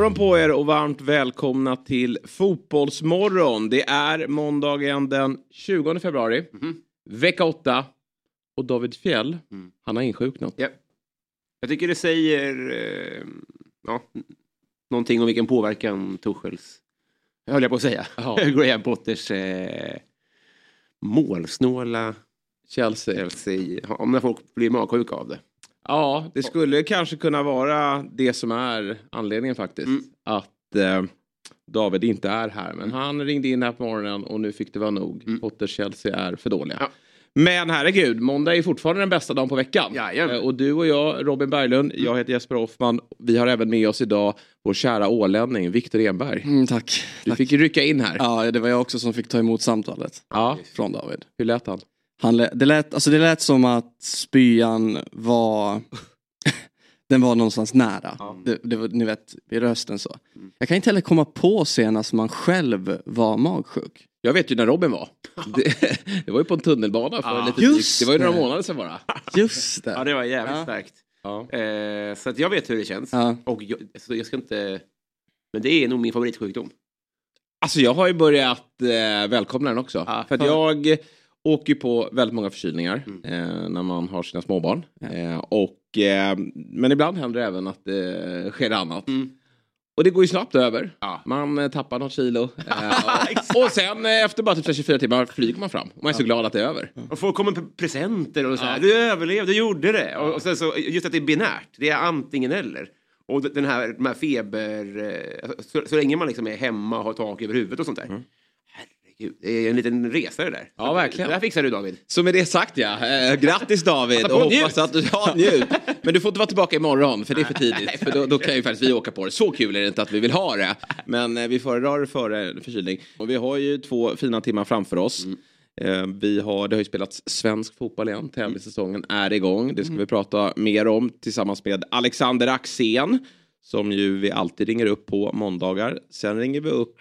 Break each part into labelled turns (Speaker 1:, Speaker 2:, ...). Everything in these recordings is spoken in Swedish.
Speaker 1: Morgon på er och varmt välkomna till Fotbollsmorgon. Det är måndagen den 20 februari, vecka 8. Och David Fjell, han har insjuknat.
Speaker 2: Ja. Jag tycker det säger eh, ja, någonting om vilken påverkan Tuchels, höll jag på att säga,
Speaker 1: Ja.
Speaker 2: Graham Potters eh, målsnåla
Speaker 1: Chelsea.
Speaker 2: Chelsea, om när folk blir magsjuka av det.
Speaker 1: Ja, det skulle kanske kunna vara det som är anledningen faktiskt.
Speaker 2: Mm.
Speaker 1: Att eh, David inte är här. Men han ringde in här på morgonen och nu fick det vara nog.
Speaker 2: Mm.
Speaker 1: Potters Chelsea är för dåliga.
Speaker 2: Ja.
Speaker 1: Men herregud, måndag är fortfarande den bästa dagen på veckan.
Speaker 2: Jajamän.
Speaker 1: Eh, Och du och jag, Robin Berglund, jag heter Jesper Hoffman. Vi har även med oss idag vår kära ålänning Viktor Enberg.
Speaker 3: Mm, tack.
Speaker 1: Du
Speaker 3: tack.
Speaker 1: fick ju rycka in här.
Speaker 3: Ja, det var jag också som fick ta emot samtalet
Speaker 1: Ja,
Speaker 3: från David.
Speaker 1: hur lät han?
Speaker 3: Han lät, det, lät, alltså det lät som att spyan var... den var någonstans nära. Det, det var, ni vet, i rösten så. Jag kan inte heller komma på senast man själv var magsjuk.
Speaker 1: Jag vet ju när Robin var. Det, det var ju på en tunnelbana för
Speaker 2: Ja.
Speaker 1: lite
Speaker 3: Just
Speaker 1: drygt. Det var ju några
Speaker 3: det.
Speaker 1: månader sedan bara.
Speaker 3: Just det.
Speaker 2: Ja, det var jävligt
Speaker 3: Ja.
Speaker 2: starkt.
Speaker 1: Ja.
Speaker 2: Eh, så att jag vet hur det känns.
Speaker 3: Ja.
Speaker 2: Och jag, så jag ska inte... Men det är nog min favoritsjukdom.
Speaker 1: Alltså jag har ju börjat eh, välkomna den också.
Speaker 2: Ja,
Speaker 1: för att
Speaker 2: för-
Speaker 1: jag åker ju på väldigt många förkylningar
Speaker 2: Mm.
Speaker 1: eh, när man har sina småbarn. Eh, och, eh, men ibland händer det även att det sker annat.
Speaker 2: Mm.
Speaker 1: Och det går ju snabbt över.
Speaker 2: Ja.
Speaker 1: Man eh, tappar något kilo. Eh, och, sen eh, efter bara typ 24 timmar flyger man fram. Man är så glad att det är över.
Speaker 2: Och folk kommer med presenter och så här.
Speaker 1: Ja.
Speaker 2: Du överlevde, du gjorde det. Och, och sen så, just att det är binärt. Det är antingen eller. Och den här, de här feber... eh, Så, så länge man liksom är hemma och har tak över huvudet och sånt där. Är en liten resa det där.
Speaker 1: Ja, verkligen.
Speaker 2: Det här fixar du David.
Speaker 1: Så med det sagt ja, eh, grattis David
Speaker 2: Passa
Speaker 1: och hoppas att du ja, njut. Men du får inte vara tillbaka imorgon för det är för tidigt. För då, då kan ju faktiskt vi åka på det. Så kul är det inte att vi vill ha det. Men eh, vi föredrar det före förkylning. Och vi har ju två fina timmar framför oss. Eh, Vi har, det har ju spelats svensk fotboll igen. Tävlingssäsongen är igång. Det ska vi prata mer om tillsammans med Alexander Axén. Som ju vi alltid ringer upp på måndagar. Sen ringer vi upp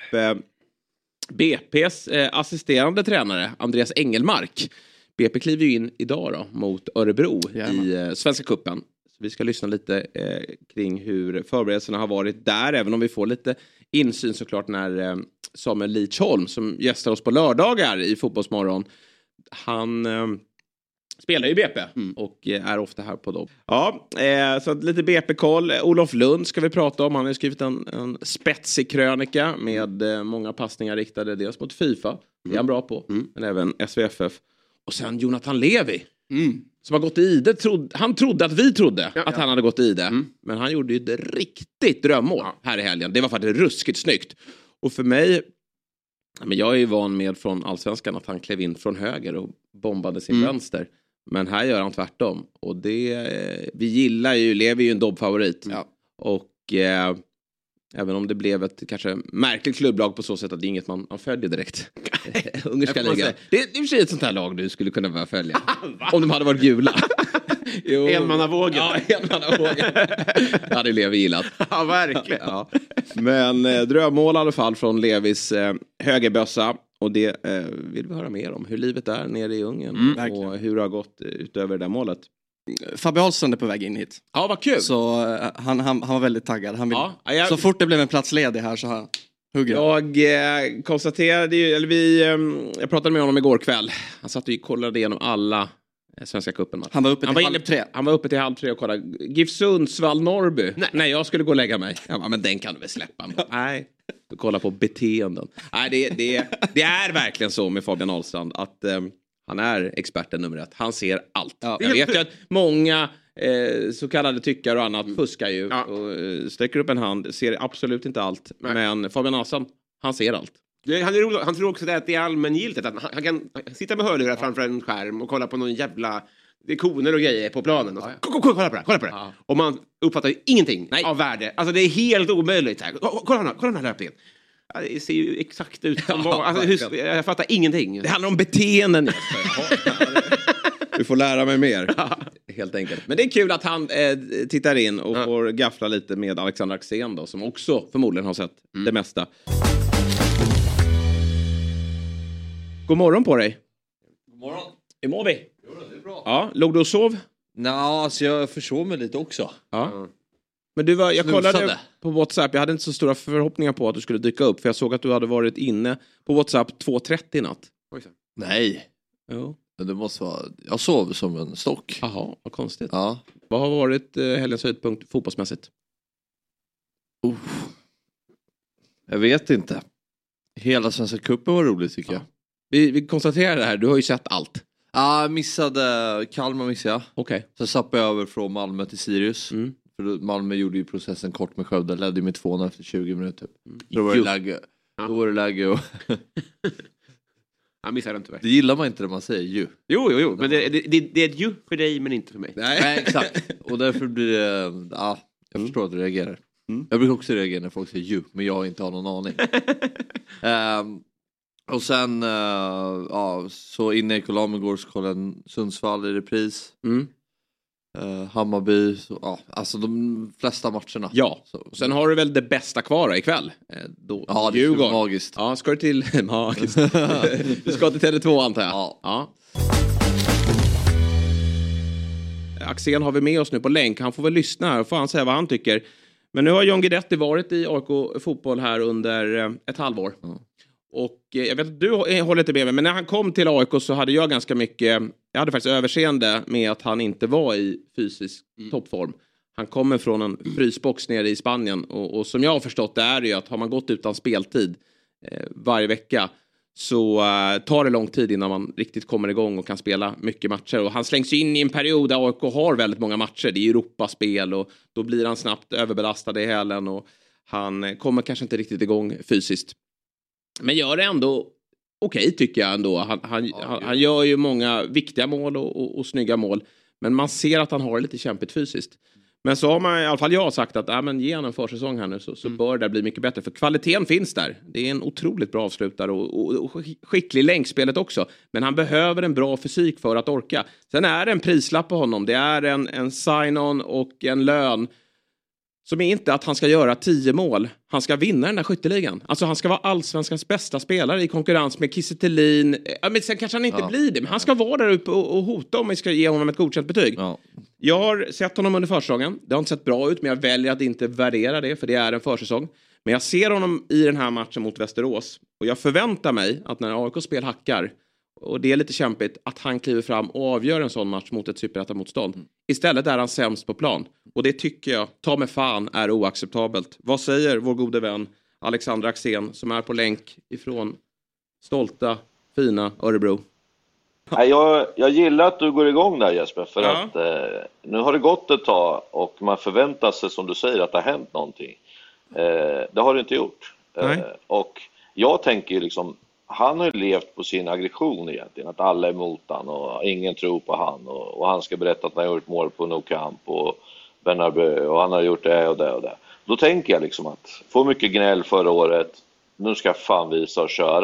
Speaker 1: BP's eh, assisterande tränare Andreas Engelmark. BP kliver ju in idag då mot Örebro
Speaker 3: Jajamän.
Speaker 1: i eh, Svenska Cupen. Så vi ska lyssna lite eh, kring hur förberedelserna har varit där, även om vi får lite insyn såklart när eh, Samuel Holm som gästar oss på lördagar i Fotbollsmorgon, han eh, spelar ju BP och eh, är ofta här på dem. Ja, eh, så lite BP-koll. Olof Lund ska vi prata om. Han har skrivit en, en spetsig krönika med eh, många passningar riktade dels mot Fifa, det är han bra på, men även SVFF. Och sen Jonathan Levi. Som har gått i ide. Trod, han trodde att vi trodde
Speaker 2: Ja,
Speaker 1: att
Speaker 2: ja.
Speaker 1: han hade gått i ide. Men han gjorde ju ett riktigt drömmål här i helgen. Det var faktiskt ruskigt snyggt. Och för mig, ja, men jag är ju van med från allsvenskan att han klev in från höger och bombade sin vänster. Men här gör han tvärtom. Och det, vi gillar ju, Levi är ju en Dobb-favorit.
Speaker 3: Ja.
Speaker 1: Och eh, även om det blev ett kanske märkligt klubblag på så sätt att det är inget man, man följer direkt. Ungerska ligan. Det är i och för sig ett sånt här lag du skulle kunna börja följa. om de hade varit gula. Jo.
Speaker 2: Enmannavågen.
Speaker 1: Ja, enmannavågen. Det hade Levi gillat.
Speaker 2: Ja, verkligen.
Speaker 1: Ja. Men eh, drömmål i alla fall från Levis eh, högerbössa. Och det eh, vill vi höra mer om. Hur livet är nere i Ungern.
Speaker 3: verkligen.
Speaker 1: och hur det har gått utöver det där målet.
Speaker 3: Fabbe Ahlstrand är på väg in hit.
Speaker 1: Ja, vad kul.
Speaker 3: Så eh, han, han, han var väldigt taggad. Han vill,
Speaker 1: Ja, ja, jag-
Speaker 3: Så fort det blev en plats ledig här så han, hugger han.
Speaker 1: Jag eh, konstaterade ju, eller vi, eh, jag pratade med honom igår kväll. Han satt och kollade igenom alla eh, Svenska cupen
Speaker 3: Han var uppe till halv
Speaker 1: inne-
Speaker 3: tre.
Speaker 1: Han var uppe till halv tre och kollade. GIF Sundsvall, Norrby. Nej. Nej, jag skulle gå och lägga mig. Jag bara, men den kan du väl släppa. Han bara, Nej. Kolla på beteenden. Nej, det, det, det är verkligen så med Fabian Ahlstrand att eh, han är experten nummer ett. Han ser allt.
Speaker 3: Ja.
Speaker 1: Jag vet ju att många eh, så kallade tyckare och annat fuskar ju
Speaker 2: Ja.
Speaker 1: och eh, sträcker upp en hand, ser absolut inte allt.
Speaker 2: Nej.
Speaker 1: Men Fabian Ahlstrand, han ser allt.
Speaker 2: Han, är rolig, han tror också det att det är allmängiltigt. Att han, han kan sitta med hörlurar framför en skärm och kolla på någon jävla... Det är koner och grejer på planen. Och så, "Ko- ko- kolla på det, kolla på det.
Speaker 1: Ja.
Speaker 2: Och man uppfattar ju ingenting
Speaker 1: Nej.
Speaker 2: av värde. Alltså det är helt omöjligt. Här. "Ko- Kolla, kolla den här löpningen. Ja, det ser ju exakt ut som
Speaker 1: Ja,
Speaker 2: alltså, hur, Jag fattar ingenting.
Speaker 1: Det handlar om beteenden. Du får lära mig mer. Helt enkelt. Men det är kul att han eh, tittar in och
Speaker 2: Ja.
Speaker 1: får gaffla lite med Alexander Axén då, som också förmodligen har sett det mesta. God morgon på dig.
Speaker 4: God morgon.
Speaker 1: Hur mår vi?
Speaker 4: Bra.
Speaker 1: Ja, låg du och sov?
Speaker 4: Nå, alltså jag försov mig lite också.
Speaker 1: Ja. Men du var, jag
Speaker 4: Snusade.
Speaker 1: kollade på WhatsApp, jag hade inte så stora förhoppningar på att du skulle dyka upp, för jag såg att du hade varit inne på WhatsApp 2.30 i natt.
Speaker 4: Nej,
Speaker 1: Jo.
Speaker 4: det måste vara... Jag sov som en stock.
Speaker 1: Jaha, vad konstigt.
Speaker 4: Ja.
Speaker 1: Vad har varit eh, helgens höjdpunkt fotbollsmässigt?
Speaker 4: Jag vet inte. Hela Svenska cupen var roligt tycker jag.
Speaker 1: Vi, vi konstaterar det här, du har ju sett allt.
Speaker 4: Ja, missade Kalmar missade jag.
Speaker 1: Okej.
Speaker 4: Sen zappade jag över från Malmö till Sirius.
Speaker 1: Mm.
Speaker 4: För Malmö gjorde ju processen kort med Skövde, ledde med 2 efter 20 minuter.
Speaker 1: Mm.
Speaker 4: Då var det läge,
Speaker 2: Ja.
Speaker 4: då var det läge och
Speaker 2: Jag missade den tyvärr.
Speaker 4: Det gillar man inte när man säger ju.
Speaker 2: Jo, jo, jo. Men det, det, det, det är ett ju för dig men inte för mig.
Speaker 4: Nej exakt. Och därför blir det, ja, jag förstår att du reagerar.
Speaker 1: Mm.
Speaker 4: Jag brukar också reagera när folk säger ju, men jag inte har någon aning. Ehm, och sen, eh, ja, så inne i igår så kollade jag Sundsvall i repris.
Speaker 1: Mm.
Speaker 4: Eh, Hammarby, så, ja, alltså de flesta matcherna.
Speaker 1: Ja,
Speaker 4: Så,
Speaker 1: sen har du väl det bästa kvar då ikväll? Eh, Då,
Speaker 4: ja, det är
Speaker 1: Djurgården.
Speaker 4: magiskt.
Speaker 1: Ja, ska du till... Magiskt. du ska till Tele2 antar jag?
Speaker 4: Ja.
Speaker 1: ja. Axén har vi med oss nu på länk. Han får väl lyssna här och får han säga vad han tycker. Men nu har John Guidetti varit i AIK fotboll här under eh, ett halvår. Och eh, jag vet att du hå- håller inte med mig, men när han kom till AIK så hade jag ganska mycket, jag hade faktiskt överseende med att han inte var i fysisk toppform. Han kommer från en frysbox nere i Spanien och, och som jag har förstått det är det ju att har man gått utan speltid eh, varje vecka så eh, tar det lång tid innan man riktigt kommer igång och kan spela mycket matcher. Och han slängs ju in i en period där AIK har väldigt många matcher. Det är Europaspel och då blir han snabbt överbelastad i hälen och han eh, kommer kanske inte riktigt igång fysiskt. Men gör det ändå okej tycker jag ändå. Han, han, han, han gör ju många viktiga mål och, och, och snygga mål. Men man ser att han har det lite kämpigt fysiskt. Men så har man i alla fall jag sagt att äh, men ge honom en försäsong här nu så, så bör det bli mycket bättre. För kvaliteten finns där. Det är en otroligt bra avslutare och, och, och skick- skicklig länkspelet också. Men han behöver en bra fysik för att orka. Sen är det en prislapp på honom. Det är en, en sign-on och en lön som är inte att han ska göra tio mål. Han ska vinna den där skytteligan. Alltså han ska vara allsvenskans bästa spelare i konkurrens med Kiese. Ja, men sen kanske han inte
Speaker 4: Ja.
Speaker 1: blir det, men han ska vara där uppe och, och hota om vi ska ge honom ett godkänt betyg.
Speaker 4: Ja.
Speaker 1: Jag har sett honom under försäsongen. Det har inte sett bra ut, men jag väljer att inte värdera det, för det är en försäsong. Men jag ser honom i den här matchen mot Västerås. Och jag förväntar mig att när AIKs spel hackar, och det är lite kämpigt, att han kliver fram och avgör en sån match mot ett superettamotstånd. Istället är han sämst på plan. Och det tycker jag, ta med fan, är oacceptabelt. Vad säger vår gode vän Alexander Axén som är på länk ifrån stolta, fina Örebro?
Speaker 5: Jag, jag gillar att du går igång där Jesper, för
Speaker 1: Ja.
Speaker 5: att eh, nu har det gått ett tag och man förväntar sig, som du säger, att det har hänt någonting. Eh, det har det inte gjort. Eh, och jag tänker ju liksom, han har ju levt på sin aggression egentligen, att alla är emot han och ingen tror på han och, och han ska berätta att han har gjort mål på No Camp och Bernabeu och han har gjort det och det och det. Då tänker jag liksom att, få mycket gnäll förra året, nu ska jag fan visa och köra.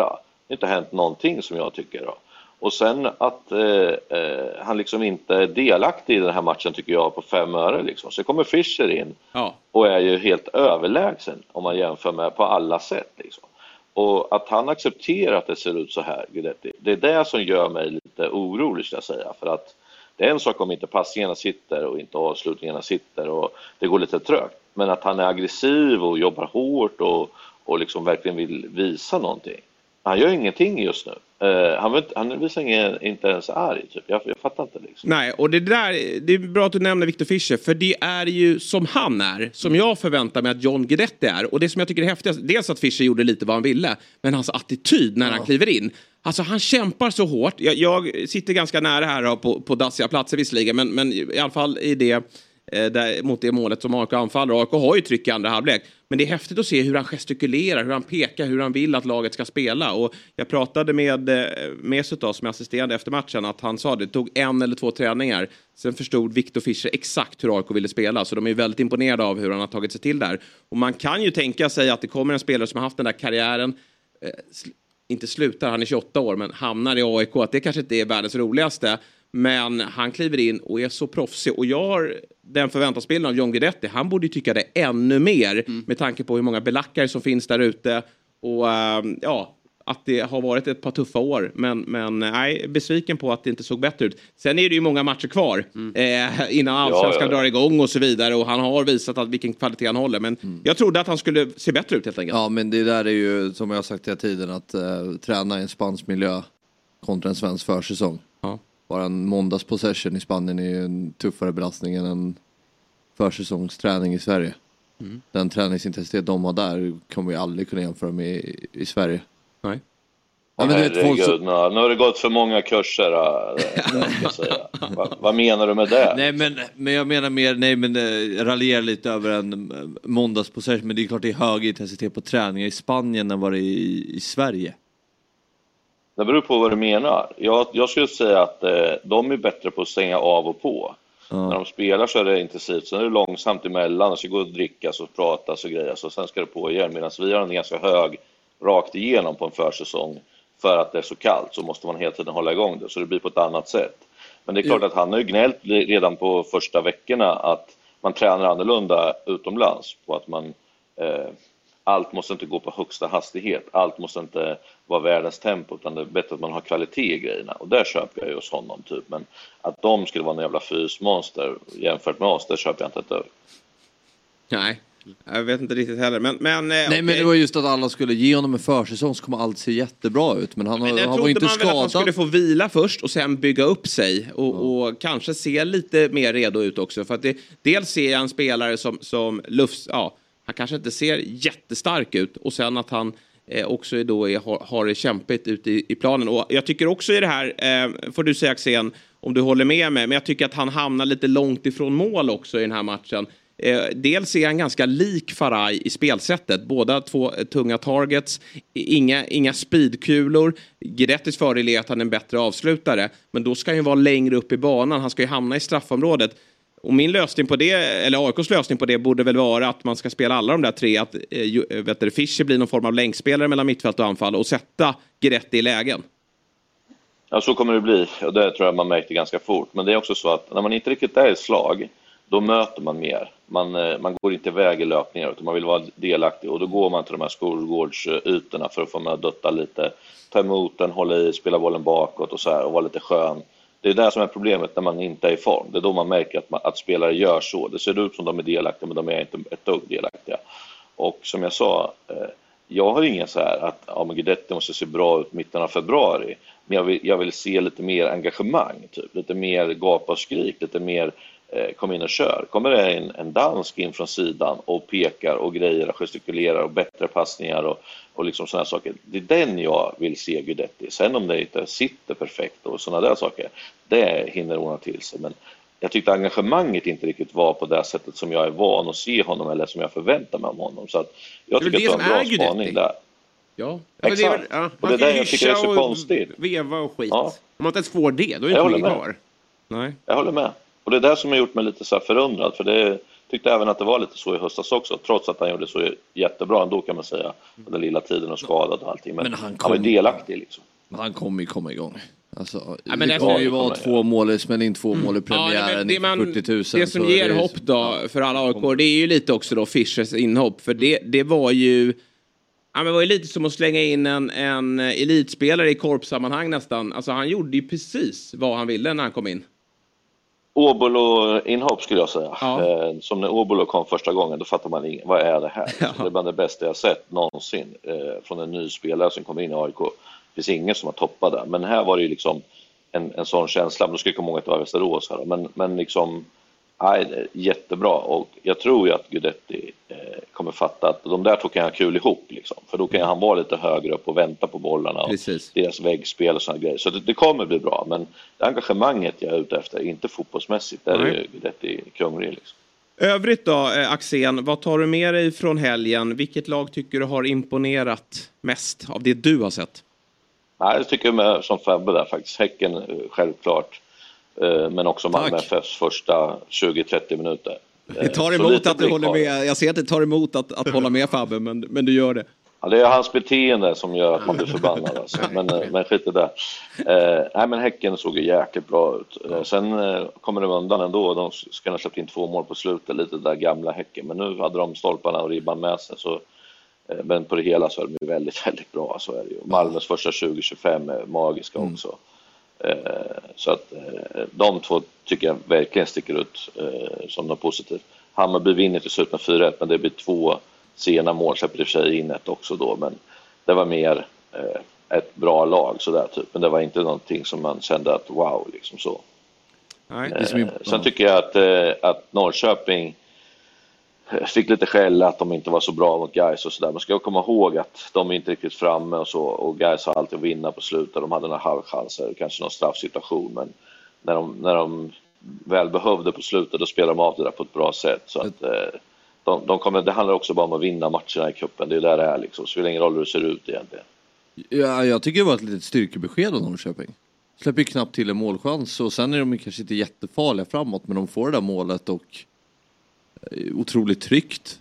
Speaker 5: Det har inte hänt någonting som jag tycker då. Och sen att eh, eh, han liksom inte är delaktig i den här matchen tycker jag på fem öre liksom. Så kommer Fischer in
Speaker 1: Ja,
Speaker 5: och är ju helt överlägsen om man jämför med på alla sätt liksom. Och att han accepterar att det ser ut så här, Guidetti, det är det som gör mig lite orolig ska jag säga. För att det är en sak om inte passningarna sitter och inte avslutningarna sitter och det går lite trögt. Men att han är aggressiv och jobbar hårt och, och liksom verkligen vill visa någonting. Han gör ingenting just nu. Eh, han, vet, han visar ingen, inte ens arg, typ. jag, jag fattar inte liksom.
Speaker 1: Nej, och det där, det är bra att du nämner Victor Fischer, för det är ju som han är, som jag förväntar mig att John Guidetti är. Och det som jag tycker är häftigast, dels att Fischer gjorde lite vad han ville, men hans attityd när han kliver in. Alltså han kämpar så hårt. Jag, jag sitter ganska nära här på, på dassiga platser visserligen, men, men i alla fall i det Eh, där, mot det målet som AIK anfaller. AIK har ju tryck i andra halvlek. Men det är häftigt att se hur han gestikulerar, hur han pekar, hur han vill att laget ska spela. Och jag pratade med eh, Mesut då, som är assisterande efter matchen, att han sa att det tog en eller två träningar. Sen förstod Viktor Fischer exakt hur AIK ville spela, så de är väldigt imponerade av hur han har tagit sig till där. Och man kan ju tänka sig att det kommer en spelare som har haft den där karriären, eh, inte slutar, han är 28 år, men hamnar i AIK, att det kanske inte är världens roligaste. Men han kliver in och är så proffsig. Och jag har den förväntansbilden av John Guidetti. Han borde ju tycka det ännu mer med tanke på hur många belackare som finns där ute. Och ehm, ja, att det har varit ett par tuffa år. Men, men nej, besviken på att det inte såg bättre ut. Sen är det ju många matcher kvar eh, innan allsvenskan
Speaker 5: Ja, ja.
Speaker 1: drar igång och så vidare. Och han har visat att vilken kvalitet han håller. Men jag trodde att han skulle se bättre ut helt enkelt.
Speaker 4: Ja men det där är ju som jag har sagt hela tiden att eh, träna i en spansk miljö kontra en svensk försäsong. Bara en måndags possession i Spanien är ju en tuffare belastning än en försäsongsträning i Sverige.
Speaker 1: Mm.
Speaker 4: Den träningsintensitet de har där kommer vi aldrig kunna jämföra med i, i Sverige.
Speaker 1: Nej.
Speaker 4: Ja, men vet, folk
Speaker 5: Herregud,
Speaker 4: som,
Speaker 5: nu, nu har det gått för många kurser. äh, jag ska säga. Va, vad menar du med det?
Speaker 4: nej men, men jag menar mer, nej men eh, raljera lite över en eh, måndagspossession men det är klart det är hög intensitet på träningar i Spanien än vad det är i, i Sverige.
Speaker 5: Det beror på vad du menar. Jag, jag skulle säga att eh, de är bättre på att stänga av och på. När de spelar så är det intensivt, sen är det långsamt emellan och så går det att drickas och pratas och grejas och sen ska det på igen. Medan vi har en ganska hög rakt igenom på en försäsong för att det är så kallt så måste man hela tiden hålla igång det så det blir på ett annat sätt. Men det är klart att han har ju gnällt redan på första veckorna att man tränar annorlunda utomlands på att man eh, allt måste inte gå på högsta hastighet, allt måste inte vara världens tempo utan det är bättre att man har kvalitet i grejerna och där köper jag ju hos honom typ men att de skulle vara en jävla fysmonster jämfört med oss, det köper jag inte ett över.
Speaker 1: Nej, jag vet inte riktigt heller. Men, men, eh,
Speaker 4: Nej men
Speaker 1: okej.
Speaker 4: det var just att alla skulle ge honom en försäsong så kommer allt se jättebra ut men han, har,
Speaker 1: Men jag
Speaker 4: han var inte
Speaker 1: man
Speaker 4: skadad.
Speaker 1: skulle få vila först och sen bygga upp sig och, och kanske se lite mer redo ut också. För att det, dels ser jag en spelare som, som lufs, ja, han kanske inte ser jättestark ut och sen att han eh, också är då är, har, har det kämpigt ute i, i planen. Och jag tycker också i det här, eh, får du säga Axén, om du håller med mig, men jag tycker att han hamnar lite långt ifrån mål också i den här matchen. Eh, dels är han ganska lik Faraj i spelsättet. Båda två eh, tunga targets, inga, inga speedkulor. Guidettis fördel är att han är en bättre avslutare. Men då ska han ju vara längre upp i banan. Han ska ju hamna i straffområdet. Och min lösning på det, eller AIKs lösning på det, borde väl vara att man ska spela alla de där tre. Att äh, vet du, Fischer blir någon form av länkspelare mellan mittfält och anfall och sätta Guidetti i lägen.
Speaker 5: Ja, så kommer det bli och det tror jag man märkte ganska fort. Men det är också så att när man inte riktigt är i slag, då möter man mer. Man, eh, man går inte iväg i löpningar utan man vill vara delaktig och då går man till de här skolgårdsytorna för att få med att dutta lite, ta emot den, hålla i, spela bollen bakåt och så här och vara lite skön. Det är det som är problemet när man inte är i form. Det är då man märker att, man, att spelare gör så. Det ser ut som de är delaktiga men de är inte ett dugg delaktiga. Och som jag sa, eh, jag har inga så här att ja, men Guidetti måste se bra ut mitten av februari. Men jag vill, jag vill se lite mer engagemang, typ. lite mer gapa och skrik, lite mer eh, kom in och kör. Kommer det en, en dansk in från sidan och pekar och grejer och gestikulerar och bättre passningar och, och liksom sådana saker. Det är den jag vill se Guidetti. Sen om det inte sitter perfekt och sådana där saker, det hinner ordna till sig. Men jag tyckte engagemanget inte riktigt var på det sättet som jag är van att se honom eller som jag förväntar mig om honom. Så att jag
Speaker 2: Det är
Speaker 5: tycker att
Speaker 2: det
Speaker 5: det var en bra spaning där.
Speaker 1: Ja.
Speaker 2: Ja, men det väl-
Speaker 5: Exakt.
Speaker 2: ja,
Speaker 5: Och det är
Speaker 2: ju
Speaker 5: jag tycker är så
Speaker 2: och
Speaker 5: konstigt.
Speaker 2: Veva och skit.
Speaker 5: Ja.
Speaker 2: Om man inte ens får det, då är det inte kvar.
Speaker 1: Nej.
Speaker 5: Jag håller med. Och det är det som har gjort mig lite så här förundrad, för det tyckte även att det var lite så i höstas också, trots att han gjorde så jättebra ändå kan man säga, på den lilla tiden och skadad och allting. Men,
Speaker 4: Men han
Speaker 5: han, var ju
Speaker 4: kom-
Speaker 5: delaktig liksom.
Speaker 4: Men han kommer ju komma igång. Alltså,
Speaker 1: men
Speaker 4: det
Speaker 1: det-
Speaker 4: kommer ju
Speaker 5: Ja, det
Speaker 4: vara två mål, smäll in två mål i
Speaker 1: Ja,
Speaker 4: premiären
Speaker 1: men det, man,
Speaker 4: 40 000.
Speaker 1: det som
Speaker 4: så
Speaker 1: ger
Speaker 4: det-
Speaker 1: hopp då för alla AIK, det är ju lite också då Fischers inhopp. För det, det var ju... Ja, men det var ju lite som att slänga in en, en elitspelare i korpsammanhang nästan. Alltså han gjorde ju precis vad han ville när han kom in.
Speaker 5: Åbolo-inhopp skulle jag säga.
Speaker 1: Ja.
Speaker 5: Eh, som när Åbolo kom första gången, då fattar man vad är det här?
Speaker 1: Ja.
Speaker 5: Det är bland det bästa jag sett någonsin eh, från en ny spelare som kommer in i AIK. Det finns ingen som har toppat det. Men här var det ju liksom en, en sån känsla, men då ska jag komma ihåg att det var Västerås här, men, men liksom Är jättebra och jag tror ju att Guidetti eh, kommer fatta att de där två kan ha kul ihop liksom. För då kan han vara lite högre upp och vänta på bollarna och
Speaker 1: Precis.
Speaker 5: deras väggspel och sådana grejer. Så det, det kommer bli bra men det engagemanget jag är ute efter, inte fotbollsmässigt, där är
Speaker 1: Nej.
Speaker 5: ju Guidetti kunglig liksom.
Speaker 1: Övrigt då, eh, Axén, vad tar du med dig från helgen? Vilket lag tycker du har imponerat mest av det du har sett?
Speaker 5: Nej, jag tycker med, som Fabbe där faktiskt. Häcken eh, självklart. Eh, Men också Malmö. FFs första 20-30 minuter.
Speaker 1: Det
Speaker 5: Eh,
Speaker 1: tar
Speaker 5: så
Speaker 1: emot att du håller med. Jag ser att det tar emot att, att hålla med Fabbe, men, men du gör det.
Speaker 5: Ja, det är hans beteende som gör att man blir förbannad. Alltså. Men, eh, men skit i det. Eh, nej, men Häcken såg ju jäkligt bra ut. Eh, sen eh, kommer de undan ändå. De ska ha släppt in två mål på slutet, lite där gamla Häcken. Men nu hade de stolparna och ribban med sig. Så, eh, men på det hela så är de ju väldigt, väldigt bra. Så är det ju. Malmös första 20-25 är magiska också. Eh, så att eh, de två tycker jag verkligen sticker ut eh, som något positivt. Hammarby vinner till slut med 4-1 men det blir två sena mål, släpper i och för sig in ett också då men det var mer eh, ett bra lag sådär typ. Men det var inte någonting som man kände att wow liksom så.
Speaker 1: Nej.
Speaker 3: Som
Speaker 5: Eh, Sen tycker jag att, eh, att Norrköping eh, fick lite skäll att de inte var så bra mot Gais och sådär. Man ska komma ihåg att de är inte riktigt framme och så och Gais har alltid att vinna på slutet. De hade några halvchanser, kanske någon straffsituation men när de, när de väl behövde på slutet då spelade de av det där på ett bra sätt. Så att, eh, de, de kommer, det handlar också bara om att vinna matcherna i cupen. Det är där det är liksom. Det spelar ingen roll hur det ser ut egentligen.
Speaker 4: Ja, jag tycker det var ett litet styrkebesked av Norrköping. Släpper ju knappt till en målchans och sen är de kanske inte jättefarliga framåt men de får det där målet och otroligt tryggt.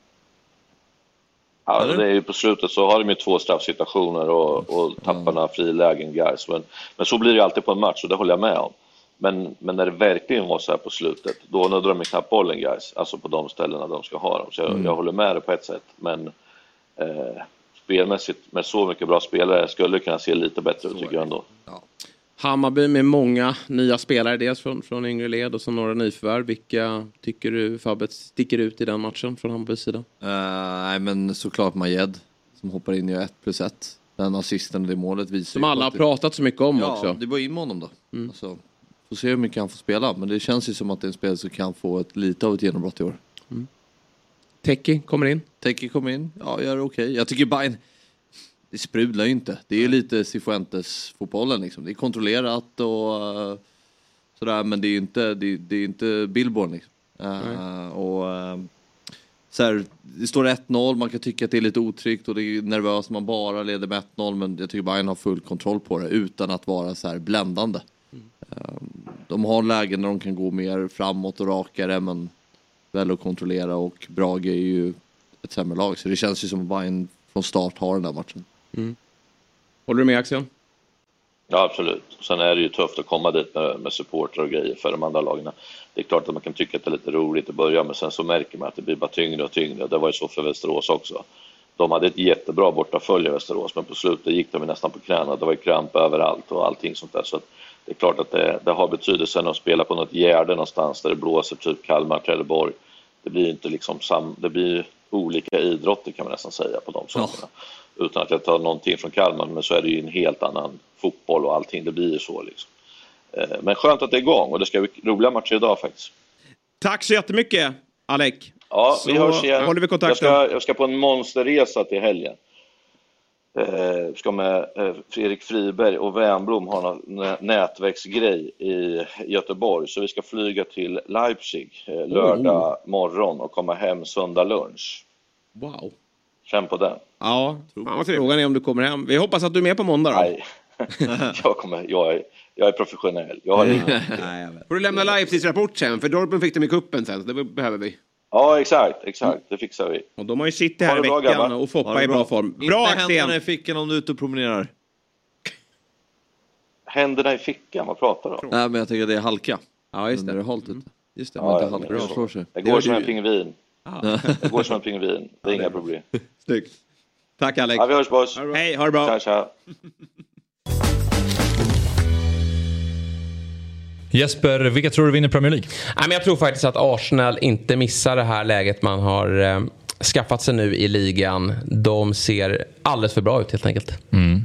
Speaker 5: Ja, det är ju på slutet så har de ju två straffsituationer och, och tappar några frilägen guys. Men, men så blir det ju alltid på en match och det håller jag med om. Men, men när det verkligen var så här på slutet, då nuddar de knappt bollen guys. Alltså på de ställena de ska ha dem. Så jag, jag håller med dig på ett sätt. Men eh, spelmässigt med så mycket bra spelare skulle kunna se lite bättre ut tycker jag ändå.
Speaker 1: Hammarby med många nya spelare, dels från, från yngre led och så några nyförvärv. Vilka tycker du Fabbe sticker ut i den matchen från Hammarbys sida?
Speaker 4: Eh, nej men såklart Majed som hoppar in i 1 plus 1. Den assisten och det målet visar
Speaker 1: Som alla har pratat så mycket om
Speaker 4: Ja,
Speaker 1: också.
Speaker 4: det var in med honom då. Alltså, får se hur mycket han får spela men det känns ju som att det är en spelare som kan få ett, lite av ett genombrott i år.
Speaker 1: Teki kommer in.
Speaker 4: Teki kom in, ja gör okej. Jag tycker Bayern, det sprudlar ju inte. Det är ju lite Cifuentes fotbollen liksom. Det är kontrollerat och eh, sådär men det är ju inte, det, det är inte Billborn liksom. Eh, och, eh, så här, det står 1-0, man kan tycka att det är lite otryggt och det är nervöst, man bara leder med 1-0 men jag tycker Bayern har full kontroll på det utan att vara så här bländande. Eh, de har lägen där de kan gå mer framåt och rakare men väl att kontrollera och Brage är ju ett sämre lag. Så det känns ju som att Bayern från start har den där matchen.
Speaker 1: Håller du med Axel?
Speaker 5: Ja, absolut. Sen är det ju tufft att komma dit med, med supportrar och grejer för de andra lagen. Det är klart att man kan tycka att det är lite roligt att börja men sen så märker man att det blir bara tyngre och tyngre. Det var ju så för Västerås också. De hade ett jättebra bortafölje Västerås men på slutet gick de nästan på knäna. Det var ju kramp överallt och allting sånt där. Så att det är klart att det, det har betydelse att spela på något gärde någonstans där det blåser, typ Kalmar, Trelleborg. Det blir inte liksom sam, det blir olika idrotter kan man nästan säga på de sakerna. Utan att jag tar någonting från Kalmar, men så är det ju en helt annan fotboll och allting. Det blir ju så liksom. Eh, Men skönt att det är igång och det ska bli roliga matcher idag faktiskt.
Speaker 1: Tack så jättemycket Alec.
Speaker 5: Ja, vi
Speaker 1: Så
Speaker 5: hörs igen.
Speaker 1: håller vi kontakten.
Speaker 5: Jag ska, jag ska på en monsterresa till helgen. Eh, ska med eh, Fredrik Friberg och Wernbloom ha någon nä- nätverksgrej i Göteborg. Så vi ska flyga till Leipzig eh, lördag morgon och komma hem söndag lunch.
Speaker 1: Wow.
Speaker 5: Känn på den.
Speaker 1: Ja, fan frågan är om du kommer hem. Vi hoppas att du är med på måndag då.
Speaker 5: Nej, jag, kommer, jag, är, jag är professionell. Jag har ingen...
Speaker 2: Får du lämna Leipzigs rapport sen, för Dortmund fick dem i kuppen sen, så det behöver vi.
Speaker 5: Ja, exakt, exakt. Det fixar vi.
Speaker 1: Och de har ju City här i
Speaker 5: det bra,
Speaker 1: veckan
Speaker 5: grabbar.
Speaker 1: och Foppa är i bra form. Bra
Speaker 4: Inte händerna i fickan om du är ute och promenerar.
Speaker 5: Händerna i fickan, vad pratar du om?
Speaker 4: Nej men jag tänker att det är halka.
Speaker 1: Ja, just
Speaker 4: När det är
Speaker 1: det.
Speaker 4: halt ute.
Speaker 1: Just det.
Speaker 4: Inte
Speaker 5: Ja,
Speaker 4: halka
Speaker 5: men-
Speaker 4: slår sig.
Speaker 5: Det
Speaker 1: Det
Speaker 5: går som en pingvin. Det går som en pingvin. Det är inga problem.
Speaker 1: Snyggt. Tack Alec.
Speaker 5: Ja, vi hörs boys.
Speaker 1: Hej, ha det bra.
Speaker 5: Tja, tja.
Speaker 6: Jesper, vilka tror du vinner Premier League?
Speaker 7: Nej, men jag tror faktiskt att Arsenal inte missar det här läget man har eh, skaffat sig nu i ligan. De ser alldeles för bra ut helt enkelt.
Speaker 6: Vad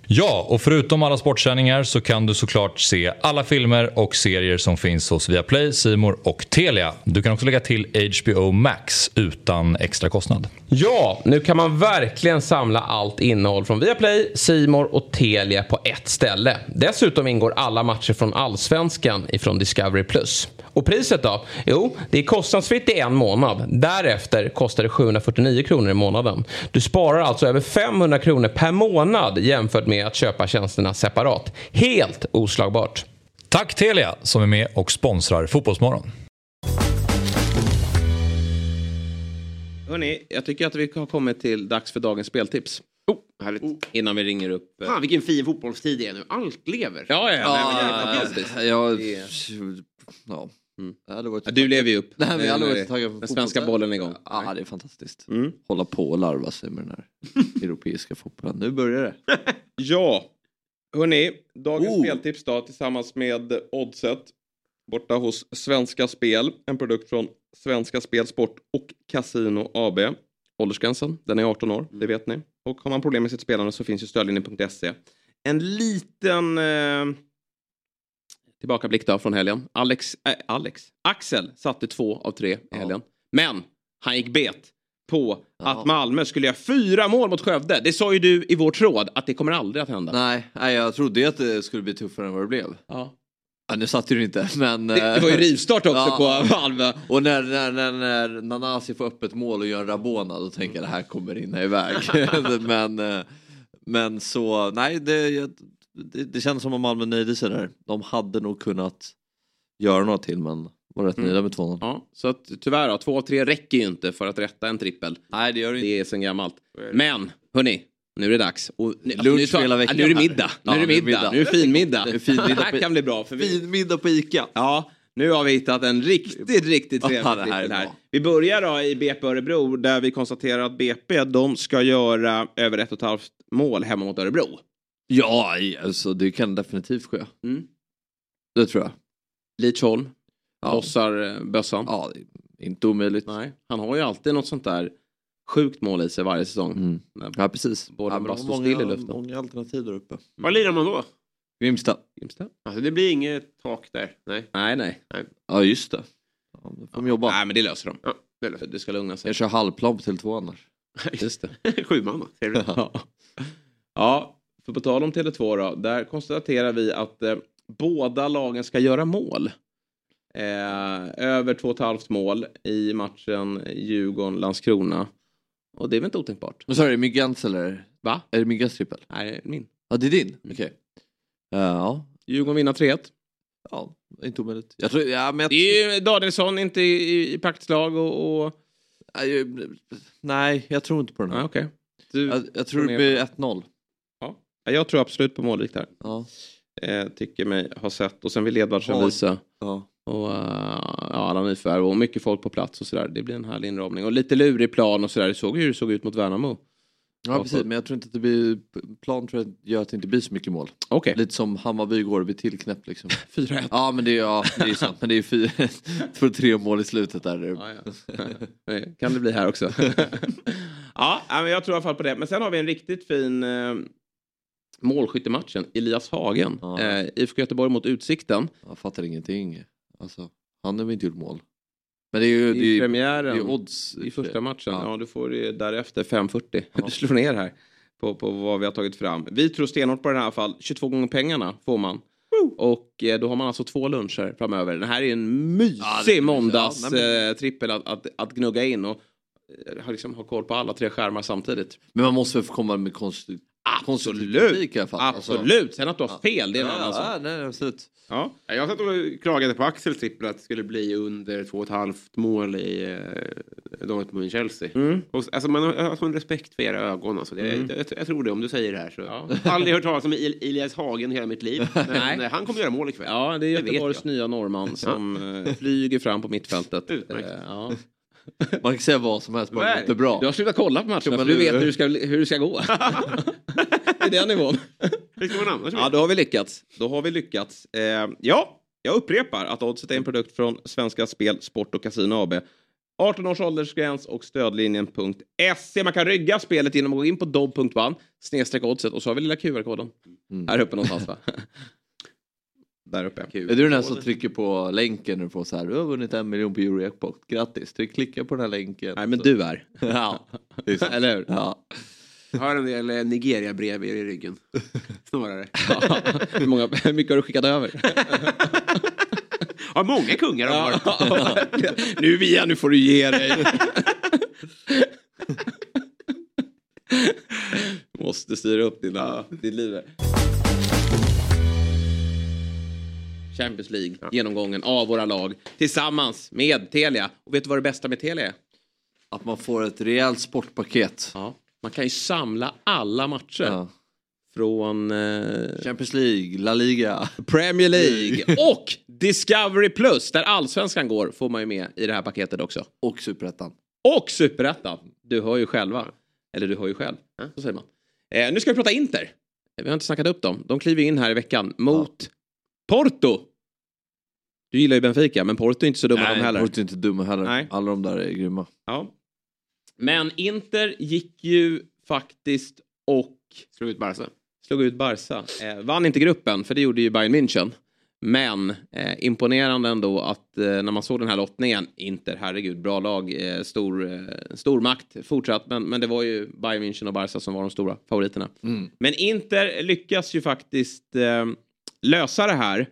Speaker 6: Ja, och förutom alla sportsändningar så kan du såklart se alla filmer och serier som finns hos Viaplay, Simor och Telia. Du kan också lägga till HBO Max utan extra kostnad.
Speaker 7: Ja, nu kan man verkligen samla allt innehåll från Viaplay, Simor och Telia på ett ställe. Dessutom ingår alla matcher från Allsvenskan ifrån Discovery+. Och priset då? Jo, det är kostnadsfritt i en månad. Därefter kostar det 749 kronor i månaden. Du sparar alltså över 500 kronor per månad jämfört med att köpa tjänsterna separat. Helt oslagbart.
Speaker 6: Tack Telia som är med och sponsrar Fotbollsmorgon.
Speaker 1: Hörni, jag tycker att vi har kommit till dags för dagens speltips.
Speaker 2: Oh, härligt. Oh.
Speaker 1: Innan vi ringer upp...
Speaker 2: Eh, Fan vilken fin fotbollstid det är nu. Allt lever.
Speaker 1: Ja, ja. ja,
Speaker 4: men det är fantastiskt. Ja, ja.
Speaker 1: Mm. Du lever ju upp.
Speaker 4: Nej, men jag hade varit taggad
Speaker 1: Den svenska bollen igång.
Speaker 4: Ja, det är fantastiskt. Mm. Hålla på och larva sig med den här europeiska fotbollen. Nu börjar det.
Speaker 1: ja, hörni. Dagens oh. speltips då tillsammans med Oddset. Borta hos Svenska Spel. En produkt från Svenska Spel, Sport och Casino AB. Åldersgränsen, den är 18 år, det vet ni. Och har man problem med sitt spelande så finns ju stödlinjen.se. En liten... Eh, Tillbakablick då från helgen. Alex, äh, Alex, Axel satte två av tre i helgen. Men han gick bet på ja. att Malmö skulle göra fyra mål mot Skövde. Det sa ju du i vår tråd att det kommer aldrig att hända.
Speaker 4: Nej, nej jag trodde att det skulle bli tuffare än vad det blev. Ja. Ja, nu satt det inte, men...
Speaker 1: Det, det var ju rivstart också ja, på Malmö.
Speaker 4: Och när, när, när, när Nanasi får öppet mål och gör en Rabona då tänker jag det här kommer rinna iväg. men, eh, men så, nej, det, det, det kändes som att Malmö nöjde sig där. De hade nog kunnat göra något till men var rätt mm. nöjda med 2-0.
Speaker 1: Ja, så att, tyvärr då, 2 av 3 räcker ju inte för att rätta en trippel.
Speaker 4: Nej det gör det inte.
Speaker 1: Det är sen gammalt. Men, hörni. Nu är det dags.
Speaker 4: Och, Lunch
Speaker 1: nu,
Speaker 4: hela veckan.
Speaker 1: Nu är det middag. Nu är det middag. Nu är det finmiddag.
Speaker 4: Det, fin
Speaker 1: det här kan bli bra. För
Speaker 4: vi... Finmiddag på ICA.
Speaker 1: Ja, nu har vi hittat en riktigt, riktigt trevlig ja, här, här. Vi börjar då i BP Örebro där vi konstaterar att BP de ska göra över ett och ett halvt mål hemma mot Örebro.
Speaker 4: Ja, alltså det kan definitivt ske. Mm. Det tror jag.
Speaker 1: Lidsholm ja. lossar eh, bössan.
Speaker 4: Ja, inte omöjligt.
Speaker 1: Nej, han har ju alltid något sånt där sjukt mål i sig varje säsong. Mm.
Speaker 4: Ja, precis.
Speaker 1: Båda
Speaker 4: ja,
Speaker 1: bara står still i luften.
Speaker 4: Många alternativ där uppe. Mm.
Speaker 2: Var lirar man då?
Speaker 4: Grimsta.
Speaker 1: Grimsta.
Speaker 2: Alltså det blir inget tak där? Nej.
Speaker 1: Nej, nej.
Speaker 4: nej. Ja, just det. Ja, då får de jobba.
Speaker 1: Nej, men det löser de.
Speaker 2: Ja, det, löser.
Speaker 1: det ska lugna sig.
Speaker 4: Jag kör halvplan på Tele2 annars.
Speaker 1: just det.
Speaker 2: Sju man då.
Speaker 1: ja. ja, för på tal om Tele2 då. Där konstaterar vi att eh, båda lagen ska göra mål. Eh, över två och ett halvt mål i matchen Djurgården-Landskrona. Och det är väl inte otänkbart?
Speaker 4: Men så är det Myggans eller?
Speaker 1: Va?
Speaker 4: Är det Myggans trippel?
Speaker 1: Nej, min.
Speaker 4: Ja, det är din? Okej. Okay. Uh, ja.
Speaker 1: Djurgården vinner 3-1.
Speaker 4: Ja, inte omöjligt. Jag tror, ja, men jag...
Speaker 1: Det är ju Danielsson inte i, i praktslag och... och...
Speaker 4: Nej, jag tror inte på den här.
Speaker 1: Ah, okay.
Speaker 4: jag, jag tror det blir 1-0.
Speaker 1: Ja. Jag tror absolut på målrikt här. Ja. Eh, tycker mig ha sett. Och sen vill Edvardsen visa. Ja. Och uh, ja, alla nyförvärv och mycket folk på plats och sådär. Det blir en härlig inramning. Och lite lurig plan och sådär. Det såg ju hur det såg ut mot Värnamo.
Speaker 4: Ja precis, men jag tror inte att det blir, plan tror jag gör att det inte blir så mycket mål.
Speaker 1: Okay.
Speaker 4: Lite som Hammarby igår vid tillknäpp liksom.
Speaker 1: 4-1.
Speaker 4: Ja men det är, ja, det är sant, men det är fyra, två, tre mål i slutet där.
Speaker 1: Ja, ja. kan det bli här också. ja, men jag tror i alla fall på det. Men sen har vi en riktigt fin eh, målskyttematchen. Elias Hagen. Ja. Eh, IFK Göteborg mot Utsikten.
Speaker 4: Jag fattar ingenting. Alltså, han har väl inte gjort mål. Men det är ju
Speaker 1: I
Speaker 4: det är,
Speaker 1: premiären,
Speaker 4: det är odds.
Speaker 1: I första matchen, ja, ja du får det därefter 5.40. Ja. Du slår ner här på, på vad vi har tagit fram. Vi tror stenhårt på den här i alla fall. 22 gånger pengarna får man. Och eh, då har man alltså två luncher framöver. Det här är en mysig ja, måndagstrippel ja, men... att, att, att, gnugga in. Och eh, har, liksom, har koll på alla tre skärmar samtidigt.
Speaker 4: Men man måste väl få komma med konstig, konstruktiv kritik i alla fall. Alltså-
Speaker 1: Absolut, sen att du har fel det är en annan sak.
Speaker 4: Ja, nej, absolut.
Speaker 1: Ja.
Speaker 2: Ja, Jag satt och klagade på Axel trippel att det skulle bli under två och ett halvt mål i eh, Dortmund-Chelsea.
Speaker 1: Mm.
Speaker 2: Och, alltså, man har, jag sån respekt för era ögon. Alltså. Det,
Speaker 1: Mm.
Speaker 2: jag, jag tror det om du säger det här. Så. Jag har aldrig hört talas om Il- Elias Hagen i hela mitt liv. Men
Speaker 1: Nej.
Speaker 2: eh, han kommer göra mål ikväll.
Speaker 1: Ja, det är
Speaker 2: vet
Speaker 1: Göteborgs
Speaker 2: jag.
Speaker 1: nya norrman som eh, flyger fram på mittfältet.
Speaker 2: Utmärkt.
Speaker 1: Eh, ja.
Speaker 4: Man kan säga vad som helst, bara det bra.
Speaker 1: Du har slutat kolla på matcherna för du
Speaker 4: nu-
Speaker 1: vet hur det ska, hur det ska gå. det är den nivån. Ja, då har vi lyckats. Då har vi lyckats. Eh, ja, jag upprepar att Oddset är en produkt från Svenska Spel, Sport och Casino AB. 18 års åldersgräns och stödlinjen.se. Man kan rygga spelet genom att gå in på dobb.ban snedstreck oddset och så har vi lilla QR-koden. Här uppe någonstans va? Där uppe.
Speaker 4: Är du den här som trycker på länken när du får så här, du har vunnit en miljon på Eurojackpot, grattis, tryck klicka på den här länken.
Speaker 1: Nej men
Speaker 4: Så-
Speaker 1: du är.
Speaker 4: Ja.
Speaker 1: Eller hur?
Speaker 4: Ja.
Speaker 2: Har en del eh, Nigeria-brev i ryggen. Snarare.
Speaker 1: hur, många, hur mycket har du skickat över?
Speaker 2: Ja, många kungar har.
Speaker 1: nu Via, nu får du ge dig. Måste styra upp dina, ditt liv. här. Champions League, genomgången av våra lag tillsammans med Telia. Och vet du vad det bästa med Telia är?
Speaker 4: Att man får ett rejält sportpaket.
Speaker 1: Ja. Man kan ju samla alla matcher.
Speaker 4: Ja.
Speaker 1: Från eh,
Speaker 4: Champions League, La Liga.
Speaker 1: Premier League och Discovery Plus där allsvenskan går får man ju med i det här paketet också.
Speaker 4: Och Superettan.
Speaker 1: Och Superettan. Du hör ju själva. Eller du hör ju själv. Så säger man. Eh, nu ska vi prata Inter. Vi har inte snackat upp dem. De kliver in här i veckan mot Porto. Du gillar ju Benfica, men Porto är inte så dumma de heller.
Speaker 4: Porto är inte dumma heller.
Speaker 1: Nej.
Speaker 4: Alla de där är grymma.
Speaker 1: Ja. Men Inter gick ju faktiskt och
Speaker 2: Slå ut Barca.
Speaker 1: slog ut Barca. Eh, vann inte gruppen, för det gjorde ju Bayern München. Men eh, imponerande ändå att eh, när man såg den här lottningen, Inter, herregud, bra lag, eh, stor, eh, stor makt fortsatt, men, men det var ju Bayern München och Barca som var de stora favoriterna. Men Inter lyckas ju faktiskt eh, lösa det här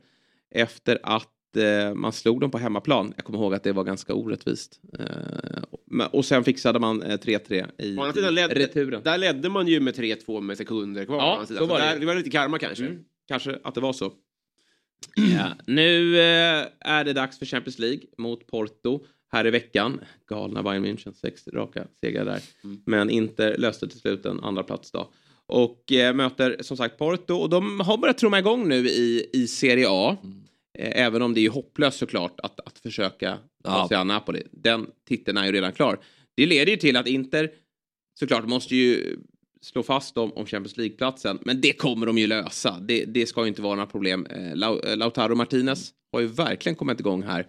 Speaker 1: efter att eh, man slog dem på hemmaplan. Jag kommer ihåg att det var ganska orättvist. Eh, och sen fixade man eh, 3-3 i,
Speaker 2: Å andra sidan
Speaker 1: i
Speaker 2: ledde,
Speaker 1: returen.
Speaker 2: där ledde man ju med 3-2 med sekunder kvar.
Speaker 1: Ja, så var det.
Speaker 2: där, det var lite karma kanske.
Speaker 1: Mm, kanske att det var så. Ja. Nu eh, är det dags för Champions League mot Porto här i veckan. Galna Bayern München, sex raka segrar där. Men inte löste till slut en andra plats då. Och eh, möter som sagt Porto och de har börjat trumma igång nu i, i Serie A. Eh, även om det är hopplöst såklart att, att försöka ta sig an Napoli. Den titeln är ju redan klar. Det leder ju till att Inter såklart måste ju slå fast dem om Champions League-platsen. Men det kommer de ju lösa. Det, det ska ju inte vara några problem. Eh, eh, Lautaro Martinez har ju verkligen kommit igång här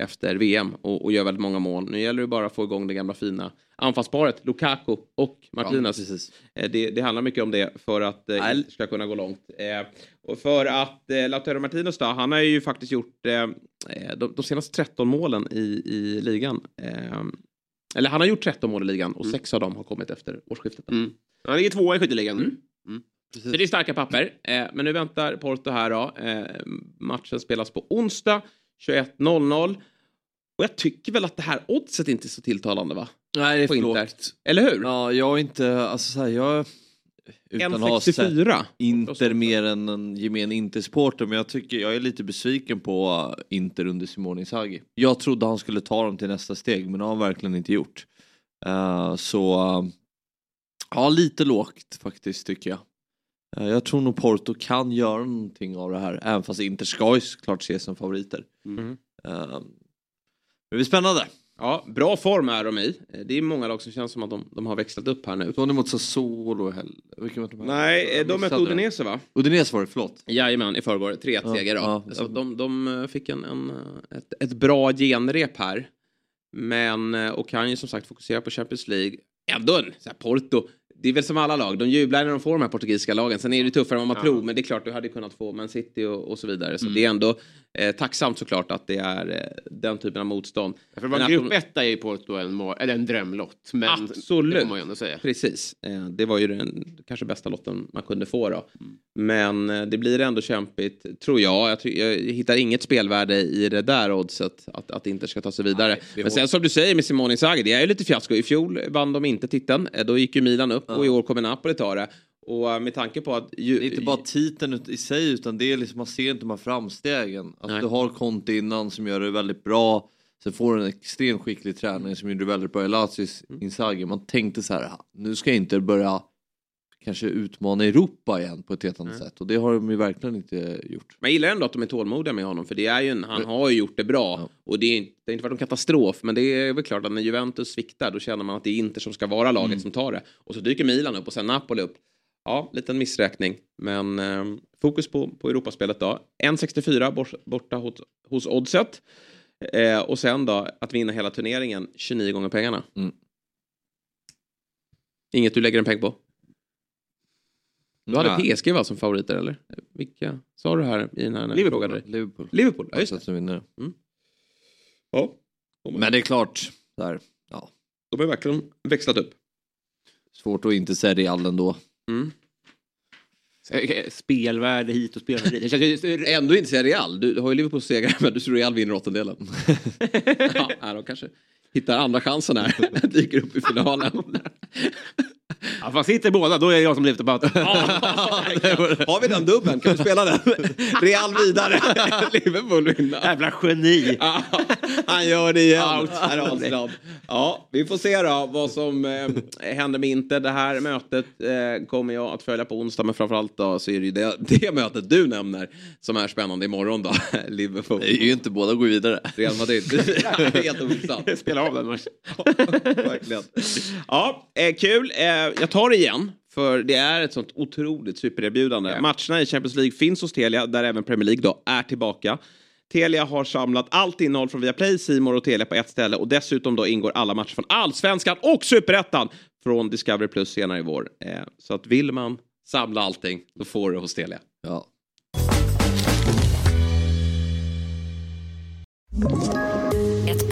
Speaker 1: efter VM och, och gör väldigt många mål. Nu gäller det bara att få igång det gamla fina anfallsparet Lukaku och Martinez.
Speaker 4: precis.
Speaker 1: Eh, det, det handlar mycket om det för att eh, Inter ska kunna gå långt. Eh, och för att eh, Lautaro Martinez då, han har ju faktiskt gjort eh, de, de senaste 13 målen i, i ligan. Eller han har gjort 13 mål i ligan och sex av dem har kommit efter årsskiftet.
Speaker 2: Mm. Han ligger tvåa i skytteligan.
Speaker 1: Mm. Så det är starka papper. Men nu väntar Porto här då. Matchen spelas på onsdag 21.00. Och jag tycker väl att det här oddset inte är så tilltalande va?
Speaker 4: Nej, det är för lågt.
Speaker 1: Eller hur?
Speaker 4: Ja, jag är inte, alltså så här, jag... Utan att ha sett
Speaker 1: 1,64.
Speaker 4: Inter mer än en gemen Inter-supporter, men jag tycker jag är lite besviken på Inter under Simone Inzaghi. Jag trodde han skulle ta dem till nästa steg, men det har han verkligen inte gjort. Eh, så, uh, ja, lite lågt faktiskt tycker jag. Eh, jag tror nog Porto kan göra någonting av det här, även fast Inter ska ju såklart ses som favoriter.
Speaker 1: Mm.
Speaker 4: Eh, det blir spännande.
Speaker 1: Ja, bra form är de i. Eh, Det är många lag som känns som att de, de har växlat upp här nu.
Speaker 4: Såg ni mot Sassuolo? Hel- Vilka var de?
Speaker 1: Nej, eh, de mötte. Udinese va?
Speaker 4: Udinese var det, förlåt.
Speaker 1: Jajamän, i förrgår. 3-1
Speaker 4: Ja,
Speaker 1: seger då.
Speaker 4: ja.
Speaker 1: Så de, de eh, fick en, en, ett, ett bra genrep här. Men, och kan ju som sagt fokusera på Champions League. Ändå en så här Porto. det är väl som alla lag, de jublar när de får de här portugisiska lagen. Sen är det tuffare än vad man tror, men det är klart du hade kunnat få Man City och, och så vidare. Så
Speaker 2: Mm.
Speaker 1: det är ändå eh, tacksamt såklart att det är eh, den typen av motstånd.
Speaker 2: För att grupp
Speaker 1: de-
Speaker 2: etta är ju Porto en, eller en drömlott. Men
Speaker 1: Absolut. Precis, eh, det var ju den kanske bästa lotten man kunde få då.
Speaker 2: Mm.
Speaker 1: Men eh, det blir ändå kämpigt, tror jag. Jag, jag hittar inget spelvärde i det där oddset, att, att Inter ska ta sig vidare.
Speaker 2: är
Speaker 1: Men sen som du säger med Simone Inzaghi, det är ju lite fiasko. I fjol vann de inte titeln, Eh, då gick ju Milan upp och i år kommer Napoli ta det. Och eh, med tanke på att... Ju,
Speaker 4: Det är inte bara titeln i sig utan det är liksom, man ser inte de här framstegen. Att
Speaker 1: Nej.
Speaker 4: du har Conte innan som gör det väldigt bra. Sen får du en extremt skicklig tränare som gjorde väldigt bra i Lazios
Speaker 1: Mm.
Speaker 4: Inzaghi. Man tänkte så här, nu ska inte börja kanske utmana Europa igen på ett helt annat sätt. Och det har de ju verkligen inte gjort.
Speaker 1: Men jag gillar ändå att de är tålmodiga med honom för det är ju en, han har ju gjort det bra. Och det, är, inte- det har inte varit en katastrof men det är väl klart att när Juventus sviktar då känner man att det är Inter som ska vara laget som tar det. Och så dyker Milan upp och sen Napoli upp. Ja, liten missräkning. Men eh, fokus på, på Europaspelet då. 1,64 bort, borta hos, hos Oddset. Eh, och sen då att vinna hela turneringen 29 gånger pengarna.
Speaker 4: Mm.
Speaker 1: Inget du lägger en peng på? Du hade
Speaker 4: Nej.
Speaker 1: PSG va som favoriter eller? Vilka sa du här i den här när
Speaker 2: Liverpool,
Speaker 1: frågade dig?
Speaker 4: Liverpool.
Speaker 1: Liverpool, ja just det.
Speaker 4: de vinner.
Speaker 1: Ja.
Speaker 4: Men det är klart, där, ja,
Speaker 1: De har verkligen växlat upp.
Speaker 4: svårt att inte säga Real ändå.
Speaker 1: Mm.
Speaker 2: Eh, Spelvärde hit och spelvärde dit. Känns.
Speaker 1: Ändå inte säga Real. Du, har ju Liverpool segrar men du tror Real vinner åttondelen. ja, de kanske hittar andra chansen här. Dyker upp i finalen.
Speaker 2: Ja, fan, sitter båda, då är det jag som lyfter på hatten.
Speaker 1: har vi den dubben? Kan vi spela den? Real vidare. Liverpool vinner.
Speaker 2: Jävla geni.
Speaker 1: Ja, han gör det igen.
Speaker 2: Out.
Speaker 1: Ja, vi får se då vad som eh, händer med Inter. Det här mötet eh, kommer jag att följa på onsdag, men framförallt då så är det ju det, det mötet du nämner som är spännande imorgon då. Liverpool.
Speaker 4: Det är ju inte båda går vidare.
Speaker 1: Real Madrid. Helt ointressant.
Speaker 2: Spela av den matchen.
Speaker 1: Verkligen. Ja, eh, kul. Eh, jag tar det igen. För det är ett sånt otroligt supererbjudande. Matcherna i Champions League finns hos Telia, där även Premier League då är tillbaka. Telia har samlat allt innehåll från Viaplay, Simor och Telia på ett ställe och dessutom då ingår alla matcher från Allsvenskan och Superettan från Discovery Plus senare i vår. Eh, så att vill man samla allting, då får du det hos Telia.
Speaker 4: Ja.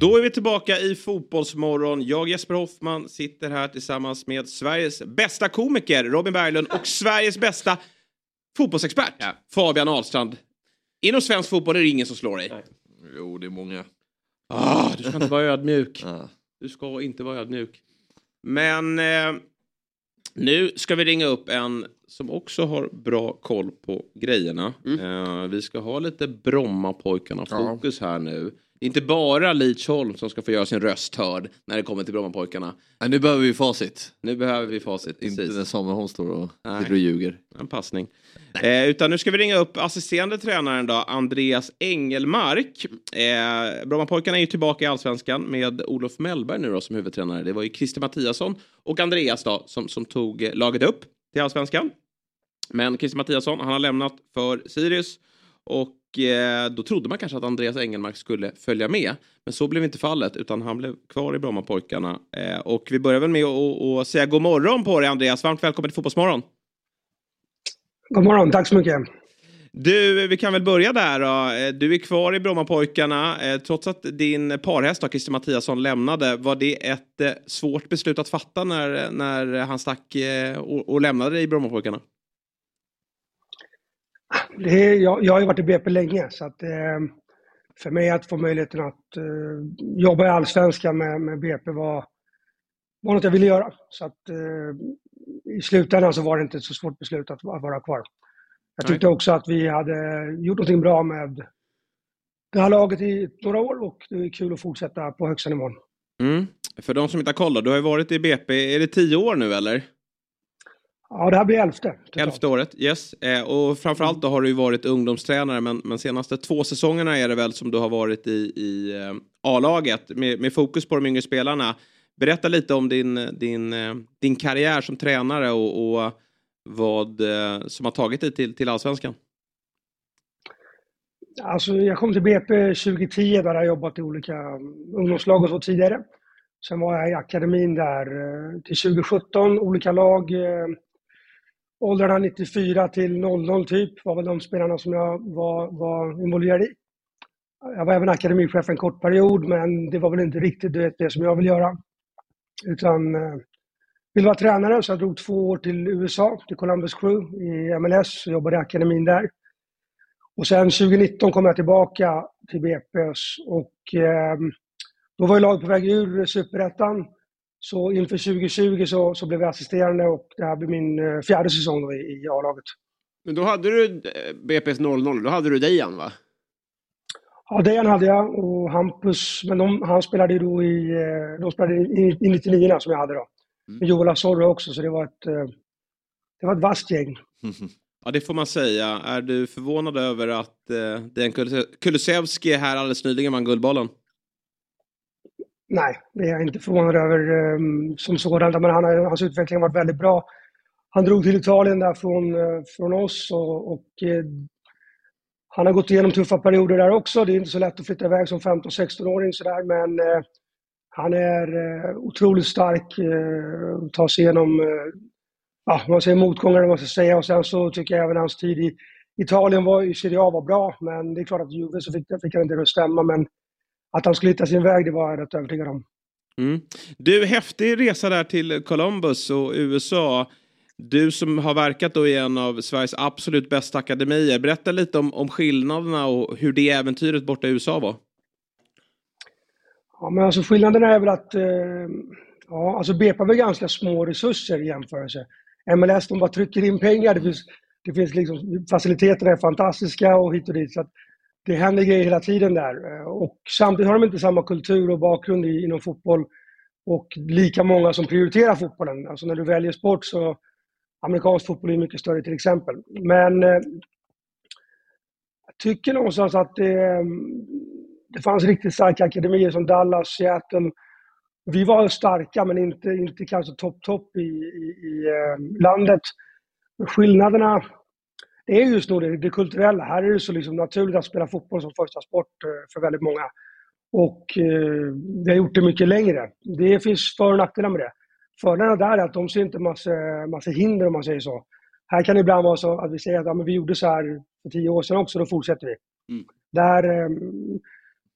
Speaker 1: Då är vi tillbaka i Fotbollsmorgon. Jag, Jesper Hoffman, sitter här tillsammans med Sveriges bästa komiker Robin Berglund och Sveriges bästa fotbollsexpert Fabian Ahlstrand. Inom svensk fotboll är det ingen som slår dig.
Speaker 4: Jo, det är många.
Speaker 1: Ah, du ska inte vara ödmjuk.
Speaker 4: Ja.
Speaker 1: Du ska inte vara ödmjuk. Men eh, nu ska vi ringa upp en som också har bra koll på grejerna. Eh, vi ska ha lite Brommapojkarna-fokus här nu. Det är inte bara Lidsholm som ska få göra sin röst hörd när det kommer till Brommapojkarna.
Speaker 4: Men nu behöver vi facit.
Speaker 1: Nu behöver vi facit.
Speaker 4: Inte
Speaker 1: Precis.
Speaker 4: när Holm står och
Speaker 1: Nej.
Speaker 4: sitter och ljuger.
Speaker 1: En passning. Eh, utan nu ska vi ringa upp assisterande tränaren då, Andreas Engelmark. Eh, Brommapojkarna är ju tillbaka i allsvenskan med Olof Mellberg nu då som huvudtränare. Det var ju Christer Mattiasson och Andreas då som, som tog eh, laget upp till allsvenskan. Men Christer Mattiasson, han har lämnat för Sirius och då trodde man kanske att Andreas Engelmark skulle följa med. Men så blev inte fallet utan han blev kvar i Brommapojkarna. Eh, och vi börjar väl med att säga god morgon på dig Andreas. Varmt välkommen till Fotbollsmorgon.
Speaker 8: God morgon, tack så mycket.
Speaker 1: Du, vi kan väl börja där då. Eh, Du är kvar i Brommapojkarna. Eh, Trots att din parhäst, Christer Mattiasson, lämnade. Var det ett eh, svårt beslut att fatta när, när han stack eh, och, och lämnade dig i Brommapojkarna?
Speaker 8: Är, jag, jag har ju varit i BP länge, så att, eh, för mig att få möjligheten att eh, jobba i Allsvenskan med, med BP var, var något jag ville göra. Så att, eh, I slutändan så var det inte ett så svårt beslut att, att vara kvar. Jag tyckte också att vi hade gjort någonting bra med det här laget i några år och det är kul att fortsätta på högsta nivån.
Speaker 1: Mm. För de som inte har koll då, du har ju varit i BP, är det tio år nu eller?
Speaker 8: Ja, det här blir elfte.
Speaker 1: Elfte året, yes. Eh, och framförallt då har du ju varit ungdomstränare men, men senaste två säsongerna är det väl som du har varit i, i eh, A-laget med, med fokus på de yngre spelarna. Berätta lite om din, din, eh, din karriär som tränare och, och vad eh, som har tagit dig till, till allsvenskan.
Speaker 8: Alltså, jag kom till BP 2010 där jag jobbat i olika ungdomslag och så tidigare. Sen var jag i akademin där till 2017, olika lag. Åldrarna 94 till 00 typ var väl de spelarna som jag var, var involverad i. Jag var även akademichef en kort period, men det var väl inte riktigt det, det som jag vill göra. Utan eh, ville vara tränare, så jag drog två år till USA, till Columbus Crew i MLS och jobbade i akademin där. Och sen 2019 kom jag tillbaka till BP och eh, då var ju laget på väg ur Superettan. Så inför 2020 så, så blev jag assisterande och det här blir min eh, fjärde säsong i, i A-laget.
Speaker 2: Men då hade du eh, BP's 00, då hade du Dejan va?
Speaker 8: Ja, Dejan hade jag och Hampus, men de, han spelade då i, eh, de spelade i, i 99 som jag hade då. Med Joel Asoro också, så det var ett, det var ett vasst gäng.
Speaker 1: Ja, det får man säga. Är du förvånad över att eh, Dejan Kulusevski Kulusevski här alldeles nyligen vann Guldbollen?
Speaker 8: Nej, det är jag inte förvånad över um, som sådant. Men han hans utveckling har varit väldigt bra. Han drog till Italien där från, eh, från oss och, och eh, han har gått igenom tuffa perioder där också. Det är inte så lätt att flytta iväg som 15-16-åring sådär, men eh, han är otroligt stark, och tar sig igenom ja, man säger motgångar, man ska säga. Och sen så tycker jag även hans tid i Italien var, i Serie A var bra, men det är klart att Juve så fick, fick han inte det att stämma. Men att han skulle hitta sin väg, det var jag rätt övertygad om.
Speaker 1: Mm. Du, häftig resa där till Columbus och USA. Du som har verkat då i en av Sveriges absolut bästa akademier. Berätta lite om, om skillnaderna och hur det äventyret borta i USA var.
Speaker 8: Ja, men alltså skillnaderna är väl att eh, ja, alltså BP har ganska små resurser i jämförelse. MLS, de bara trycker in pengar. Det finns, det finns liksom, faciliteterna är fantastiska och hit och dit. Så att det händer grejer hela tiden där. Och samtidigt har de inte samma kultur och bakgrund i, inom fotboll och lika många som prioriterar fotbollen. Alltså när du väljer sport så amerikansk fotboll är mycket större till exempel. Men eh, jag tycker någonstans att det, eh, det fanns riktigt starka akademier som Dallas, Seattle. Vi var starka men inte, inte kanske topp-topp i, i, i eh, landet. Skillnaderna det är just nog det, det kulturella. Här är det så liksom naturligt att spela fotboll som första sport eh, för väldigt många. Och eh, vi har gjort det mycket längre. Det finns för och nackdelar med det. Fördelarna där är att de ser inte massa, massa hinder om man säger så. Här kan det ibland vara så att vi säger att ja, men vi gjorde så här för tio år sedan också, då fortsätter vi.
Speaker 2: Mm.
Speaker 8: Där, eh,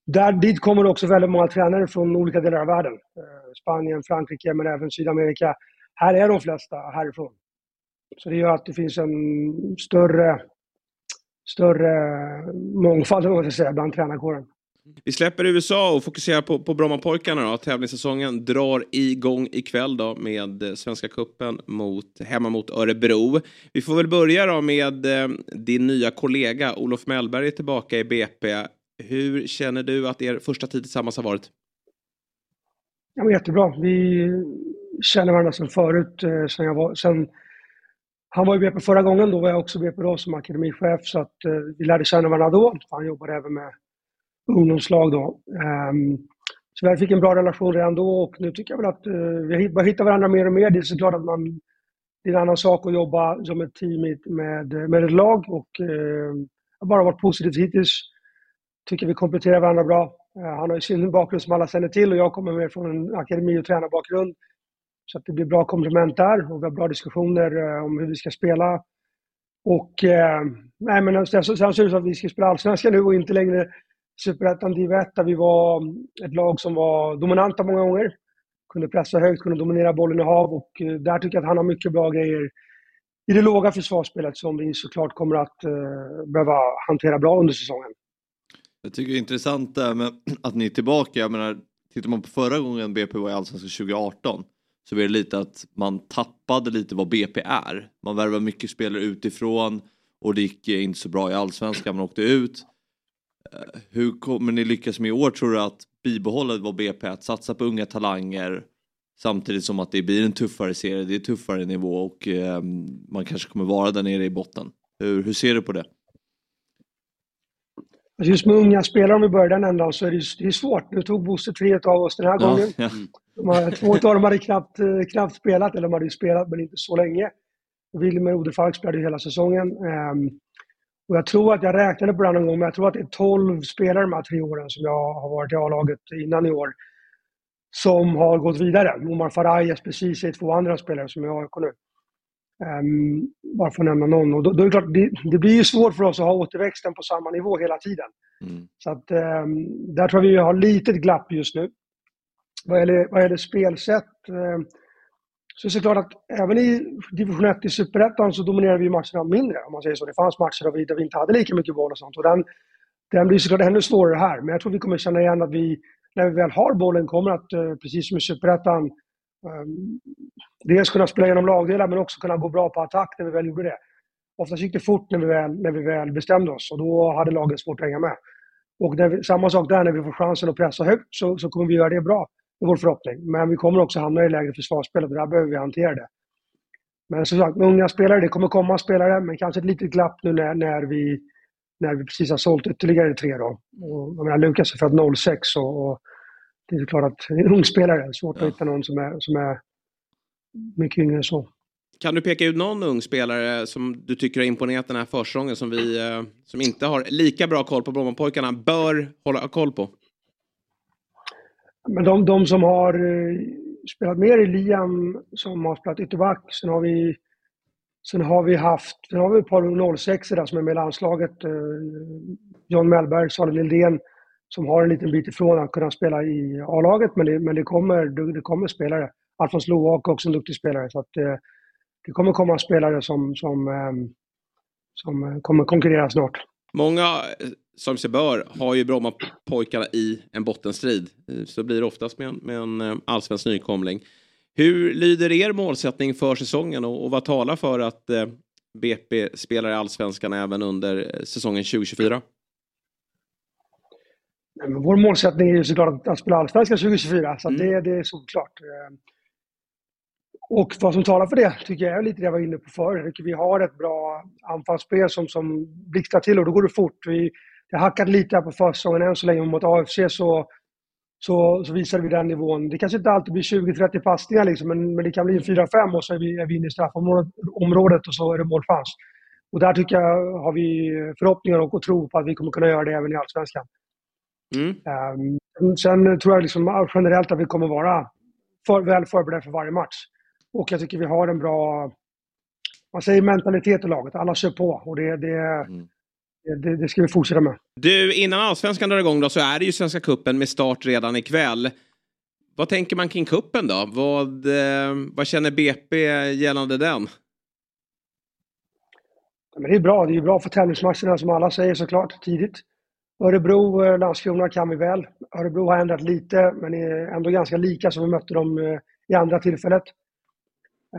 Speaker 8: där, dit kommer också väldigt många tränare från olika delar av världen. Eh, Spanien, Frankrike, men även Sydamerika. Här är de flesta härifrån. Så det gör att det finns en större, större mångfald, man säga, bland tränarkåren.
Speaker 1: Vi släpper USA och fokuserar på, på Brommapojkarna då. Tävlingssäsongen drar igång ikväll då med Svenska Kuppen mot, hemma mot Örebro. Vi får väl börja då med eh, din nya kollega Olof Mellberg är tillbaka i BP. Hur känner du att er första tid tillsammans har varit?
Speaker 8: Ja, jättebra. Vi känner varandra sedan förut. Eh, sen jag var, sen han var i BP förra gången, då var jag också BP då som akademichef så att eh, vi lärde känna varandra då. Han jobbade även med ungdomslag då. Um, så vi fick en bra relation redan då och nu tycker jag väl att uh, vi börjar hitta varandra mer och mer. Det är såklart att man, det är en annan sak att jobba som ett team med, med ett lag och uh, har bara varit positivt hittills. Tycker vi kompletterar varandra bra. Uh, han har ju sin bakgrund som alla känner till och jag kommer mer från en akademi och tränarbakgrund. Så att det blir bra komplement där och vi har bra diskussioner eh, om hur vi ska spela. Och eh, nej, men sen, sen ser det ut som att vi ska spela allsvenskan nu och inte längre superettan div 1 där vi var ett lag som var dominanta många gånger. Kunde pressa högt, kunde dominera bollen i hav och eh, där tycker jag att han har mycket bra grejer i det låga försvarsspelet som vi såklart kommer att eh, behöva hantera bra under säsongen.
Speaker 4: Jag tycker det är intressant det här med att ni är tillbaka. Jag menar, tittar man på förra gången BP var i Allsvenskan 2018 så är det lite att man tappade lite vad BP är. Man värvade mycket spelare utifrån och det gick inte så bra i allsvenskan, man åkte ut. Eh, hur kommer ni lyckas med i år tror du att bibehålla vad BP är, att satsa på unga talanger samtidigt som att det blir en tuffare serie, det är tuffare nivå och eh, man kanske kommer vara där nere i botten. Hur, hur ser du på det?
Speaker 8: Alltså Just med unga spelare, om vi börjar den ändan, så är det, det är svårt. Nu tog Bosse tre av oss den här
Speaker 4: Ja,
Speaker 8: gången.
Speaker 4: ja.
Speaker 8: De har, två av dem hade knappt, eh, knappt spelat, eller de hade ju spelat men inte så länge. Och Wilmer Odefalk spelade ju hela säsongen. Ehm, och jag tror att jag räknade på det här någon gång, men jag tror att det är 12 spelare de här tre åren som jag har varit i A-laget innan i år. Som har gått vidare. Omar Faraj precis är två andra spelare som i AIK nu. Ehm, bara för att nämna någon. Och då, då är det klart, det, det blir ju svårt för oss att ha återväxten på samma nivå hela tiden. Så att ehm, där tror jag vi har litet glapp just nu. Vad gäller, vad gäller spelsätt ehm, så är det klart att även i division 1 i Superettan så dominerar vi matcherna mindre, om man säger så. Det fanns matcher där vi, där vi inte hade lika mycket boll och sånt. Och den, den blir såklart ännu svårare här. Men jag tror vi kommer känna igen att vi, när vi väl har bollen, kommer att, eh, precis som i Superettan, dels kunna spela genom lagdelar men också kunna gå bra på attack när vi väl gjorde det. Oftast gick det fort när vi väl, när vi väl bestämde oss och då hade laget svårt att hänga med. Och vi, samma sak där, när vi får chansen att pressa högt så, så kommer vi göra det bra. Är vår förhoppning. Men vi kommer också hamna i lägre försvarsspel och där behöver vi hantera det. Men som sagt, med unga spelare, det kommer komma spelare, men kanske ett litet glapp nu när, när, vi, när vi precis har sålt ytterligare tre. Då. Och, jag menar, Lukas är född 06 och, och det är klart att det är en ung spelare. Svårt att hitta någon som är, som är mycket yngre än så.
Speaker 1: Kan du peka ut någon ung spelare som du tycker har imponerat den här försäsongen som vi eh, som inte har lika bra koll på Brommapojkarna bör hålla koll på?
Speaker 8: Men de, de som har eh, spelat mer i Liam, som har spelat ytterback, sen har vi Sen har vi haft, sen har vi ett par 06 där som är med i landslaget. eh, John Mellberg, Salih Lindén, som har en liten bit ifrån att kunna spela i A-laget, men, det, men det, kommer, det kommer spelare. Alfons Loak är också en duktig spelare, så att eh, det kommer komma spelare som, som, eh, som kommer konkurrera snart.
Speaker 1: Många, eh, som sig bör, har ju Brommapojkarna i en bottenstrid. Eh, Så blir det oftast med en, med en eh, allsvensk nykomling. Hur lyder er målsättning för säsongen och, och vad talar för att eh, BP spelar i allsvenskan även under säsongen 2024?
Speaker 8: Nej, men vår målsättning är ju såklart att, att spela allsvenskan 2024, så att det, det är såklart. Och vad som talar för det tycker jag är lite det jag var inne på tycker vi har ett bra anfallsspel som, som blixtrar till och då går det fort. Vi, det har hackat lite här på försäsongen än så länge mot AFC så, så, så visade vi den nivån. Det kanske inte alltid blir 20-30 passningar liksom, men, men det kan bli 4-5 och så är vi, är vi inne i straffområdet området och så är det målchans. Och där tycker jag har vi förhoppningar och, och tro på att vi kommer kunna göra det även i Allsvenskan. Ehm, sen tror jag liksom generellt att vi kommer vara för, väl förberedda för varje match. Och jag tycker vi har en bra man säger mentalitet i laget. Alla kör på och det, det, det, det ska vi fortsätta med.
Speaker 1: Du, innan allsvenskan drar igång då så är det ju Svenska Cupen med start redan ikväll. Vad tänker man kring kuppen då? Vad, eh, vad känner BP gällande den?
Speaker 8: Men det är bra. Det är bra för tennismatcherna som alla säger såklart, tidigt. Örebro, eh, Landskrona kan vi väl. Örebro har ändrat lite, men är ändå ganska lika som vi mötte dem eh, i andra tillfället.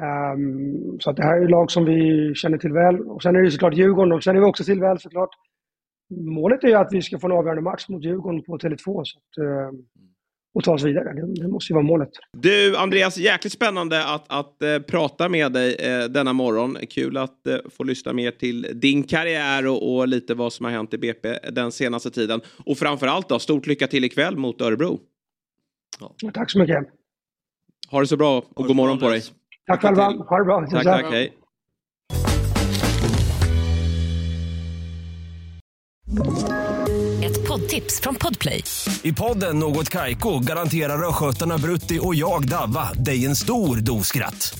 Speaker 8: Ehm, så att det här är lag som vi känner till väl. Och sen är det ju såklart Djurgården, de känner vi också till väl såklart. Målet är ju att vi ska få en avgörande match mot Djurgården på Tele2 så att, eh, och ta oss vidare. Det, det måste ju vara målet.
Speaker 1: Du, Andreas, jäkligt spännande att, att eh, prata med dig eh, denna morgon. Kul att eh, få lyssna mer till din karriär och, och lite vad som har hänt i BP den senaste tiden. Och framförallt då, stort lycka till ikväll mot Örebro.
Speaker 8: Tack så mycket.
Speaker 1: Ha det så bra och god morgon på dig.
Speaker 8: Tack själva. Ha det bra.
Speaker 1: Tack, tack. Hej.
Speaker 9: Ett poddtips från Podplay.
Speaker 10: I podden Något Kaiko garanterar östgötarna Brutti och jag, Davva, dig en stor dos skratt.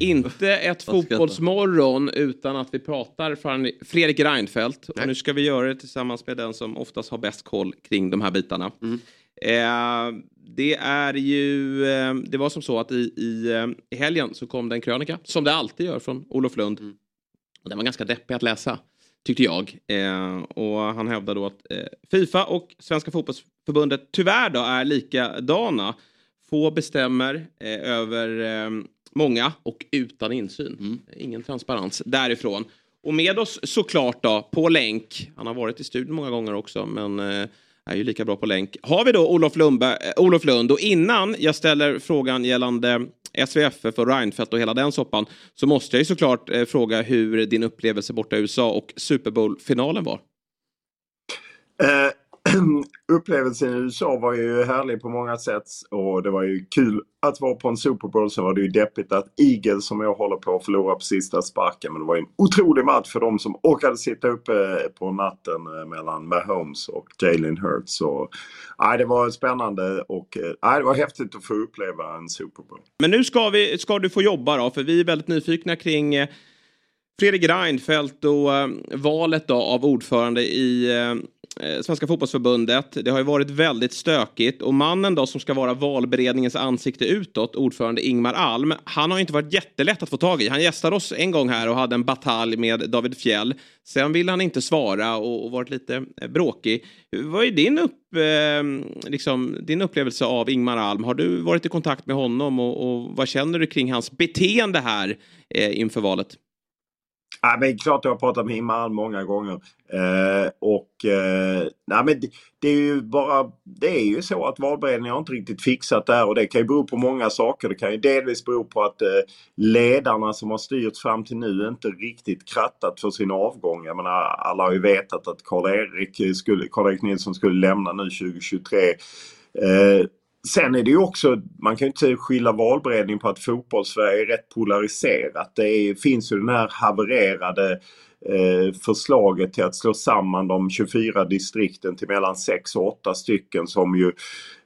Speaker 1: Inte ett fotbollsmorgon utan att vi pratar Fredrik Reinfeldt. Och nu ska vi göra det tillsammans med den som oftast har bäst koll kring de här bitarna. Eh, det är ju, eh, det var som så att i, i, eh, i helgen så kom det en krönika, som det alltid gör från Olof Lund.
Speaker 2: Mm.
Speaker 1: Och den var ganska deppig att läsa, tyckte jag. Eh, och han hävdar då att eh, Fifa och Svenska fotbollsförbundet tyvärr då är likadana. Få bestämmer eh, över många och utan insyn. Ingen transparens därifrån. Och med oss såklart då på länk. Han har varit i studion många gånger också men eh, är ju lika bra på länk. Har vi då Olof, Lundberg, eh, Olof Lund och innan jag ställer frågan gällande SVFF och Reinfeldt och hela den soppan så måste jag ju såklart eh, fråga hur din upplevelse borta i USA och Super Bowl-finalen var.
Speaker 11: Upplevelsen i USA var ju härlig på många sätt och det var ju kul att vara på en Super Bowl. Sen var det ju deppigt att Eagles som jag håller på att förlora på sista sparken. Men det var ju en otrolig match för de som orkade sitta uppe på natten eh, mellan Mahomes och Jalen Hurts. Så, nej, det var spännande och eh, nej, det var häftigt att få uppleva en Super Bowl.
Speaker 1: Men nu ska, vi, ska du få jobba då, för vi är väldigt nyfikna kring eh, Fredrik Reinfeldt och valet då av ordförande i Eh, Svenska fotbollsförbundet. Det har ju varit väldigt stökigt och mannen då som ska vara valberedningens ansikte utåt, ordförande Ingmar Alm, han har ju inte varit jättelätt att få tag i. Han gästade oss en gång här och hade en batalj med David Fjell. Sen ville han inte svara och, och varit lite eh, bråkig. Vad är din, upp, eh, liksom, din upplevelse av Ingmar Alm? Har du varit i kontakt med honom och, och vad känner du kring hans beteende här eh, inför valet?
Speaker 11: Ja, men klart jag har pratat med Himal Alm många gånger. Eh, och eh, nej, men det, det, är ju bara Det är ju så att valberedningen har inte riktigt fixat det här och det kan ju bero på många saker. Det kan ju delvis bero på att eh, ledarna som har styrts fram till nu inte riktigt krattat för sin avgång. Jag menar, alla har ju vetat att Karl-Erik Karl-Erik Nilsson skulle lämna nu 2023. Sen är det ju också, man kan ju inte skylla valberedningen på att fotbollssverige är rätt polariserat. Det är, finns ju den här havererade eh, förslaget till att slå samman de 24 distrikten till mellan 6 och 8 stycken som ju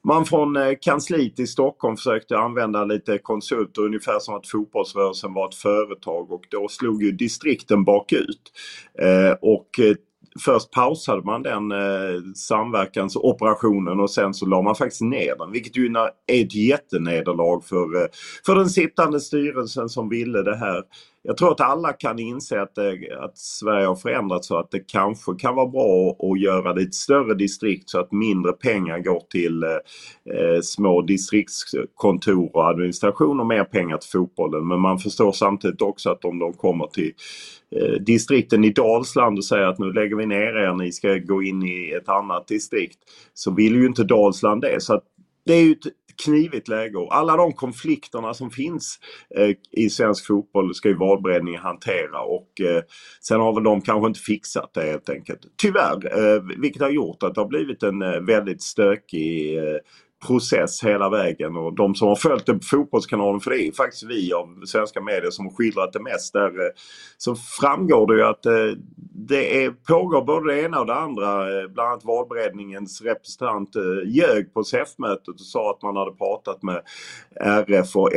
Speaker 11: man från eh, kansliet i Stockholm försökte använda lite konsulter ungefär som att fotbollsrörelsen var ett företag och då slog ju distrikten bakut. Eh, och eh, först pausade man den eh, samverkansoperationen och sen så la man faktiskt ner den. Vilket ju är ett jättenederlag för, eh, för den sittande styrelsen som ville det här. Jag tror att alla kan inse att, det, att Sverige har förändrats så att det kanske kan vara bra att göra det ett större distrikt så att mindre pengar går till eh, små distriktskontor och administration och mer pengar till fotbollen. Men man förstår samtidigt också att om de kommer till eh, distrikten i Dalsland och säger att nu lägger vi ner er, ni ska gå in i ett annat distrikt. Så vill ju inte Dalsland det. Så att det är ju ett knivigt läge och alla de konflikterna som finns eh, i svensk fotboll ska ju valberedningen hantera och eh, sen har väl de kanske inte fixat det helt enkelt. Tyvärr, eh, vilket har gjort att det har blivit en eh, väldigt stökig eh, process hela vägen och de som har följt det på Fotbollskanalen, för det är faktiskt vi av svenska medier som har skildrat det mest där, eh, så framgår det ju att eh, det är, pågår både det ena och det andra. Eh, bland annat valberedningens representant ljög på SEF-mötet och sa att man hade pratat med RF och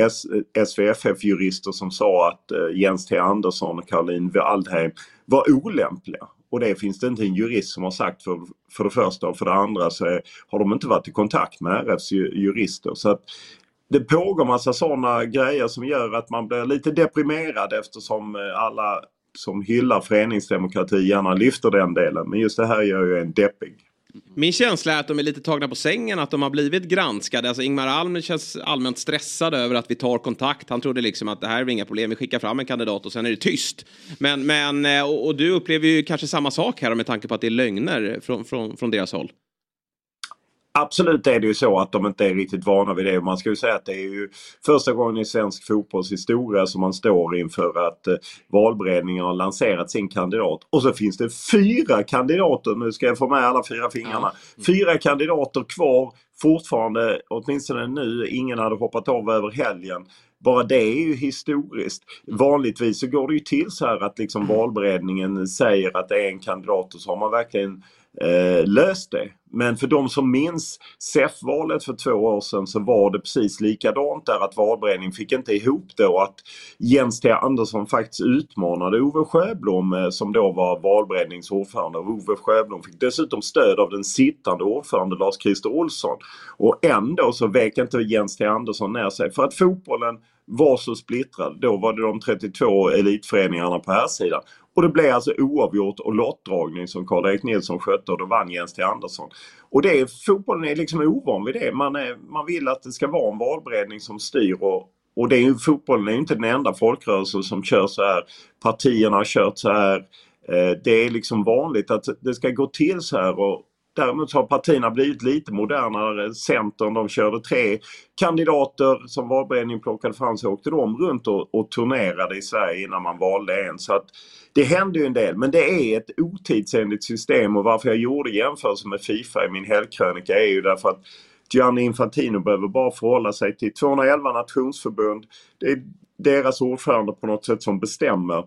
Speaker 11: SVFF-jurister som sa att Jens T Andersson och Caroline Waldheim var olämpliga. Och det finns det inte en jurist som har sagt för, för det första och för det andra så är, har de inte varit i kontakt med RFs jurister. Så att det pågår massa sådana grejer som gör att man blir lite deprimerad eftersom eh, alla som hyllar föreningsdemokrati gärna lyfter den delen. Men just det här gör ju en deppig.
Speaker 1: Min känsla är att de är lite tagna på sängen, att de har blivit granskade. Alltså Ingmar Alm känns allmänt stressad över att vi tar kontakt. Han trodde liksom att det här är inga problem, vi skickar fram en kandidat och sen är det tyst. Men, men eh, och, och du upplever ju kanske samma sak här med tanke på att det är lögner från, från, från deras håll.
Speaker 11: Absolut är det ju så att de inte är riktigt vana vid det. Man ska ju säga att det är ju första gången i svensk fotbollshistoria som man står inför att eh, valberedningen har lanserat sin kandidat. Och så finns det fyra kandidater, nu ska jag få med alla fyra fingrarna. Ja. Fyra kandidater kvar fortfarande, åtminstone nu, ingen hade hoppat av över helgen. Bara det är ju historiskt. Vanligtvis så går det ju till så här att liksom valberedningen säger att det är en kandidat och så har man verkligen eh, löst det. Men för de som minns SEF-valet för två år sedan så var det precis likadant där att valberedningen fick inte ihop det och att Jens T Andersson faktiskt utmanade Ove Sjöblom eh, som då var valberedningens ordförande. Ove Sjöblom fick dessutom stöd av den sittande ordförande Lars-Christer Olsson. Och ändå så vek inte Jens T Andersson ner sig för att fotbollen var så splittrad. Då var det de 32 elitföreningarna på här sidan. Och det blev alltså oavgjort och lottdragning som Karl-Erik Nilsson skötte och då vann Jens T Andersson. Och det är, fotbollen är liksom ovan vid det. Man, är, man vill att det ska vara en valberedning som styr och, och det är ju, fotbollen är ju inte den enda folkrörelsen som kör så här. Partierna har kört så här. Eh, det är liksom vanligt att det ska gå till så här och Däremot har partierna blivit lite modernare. Centern de körde tre kandidater som valberedningen plockade fram så åkte de runt och, och turnerade i Sverige innan man valde en. Så att det hände ju en del men det är ett otidsenligt system och varför jag gjorde jämförelse med Fifa i min helgkrönika är ju därför att Gianni Infantino behöver bara förhålla sig till 211 nationsförbund. Det är deras ordförande på något sätt som bestämmer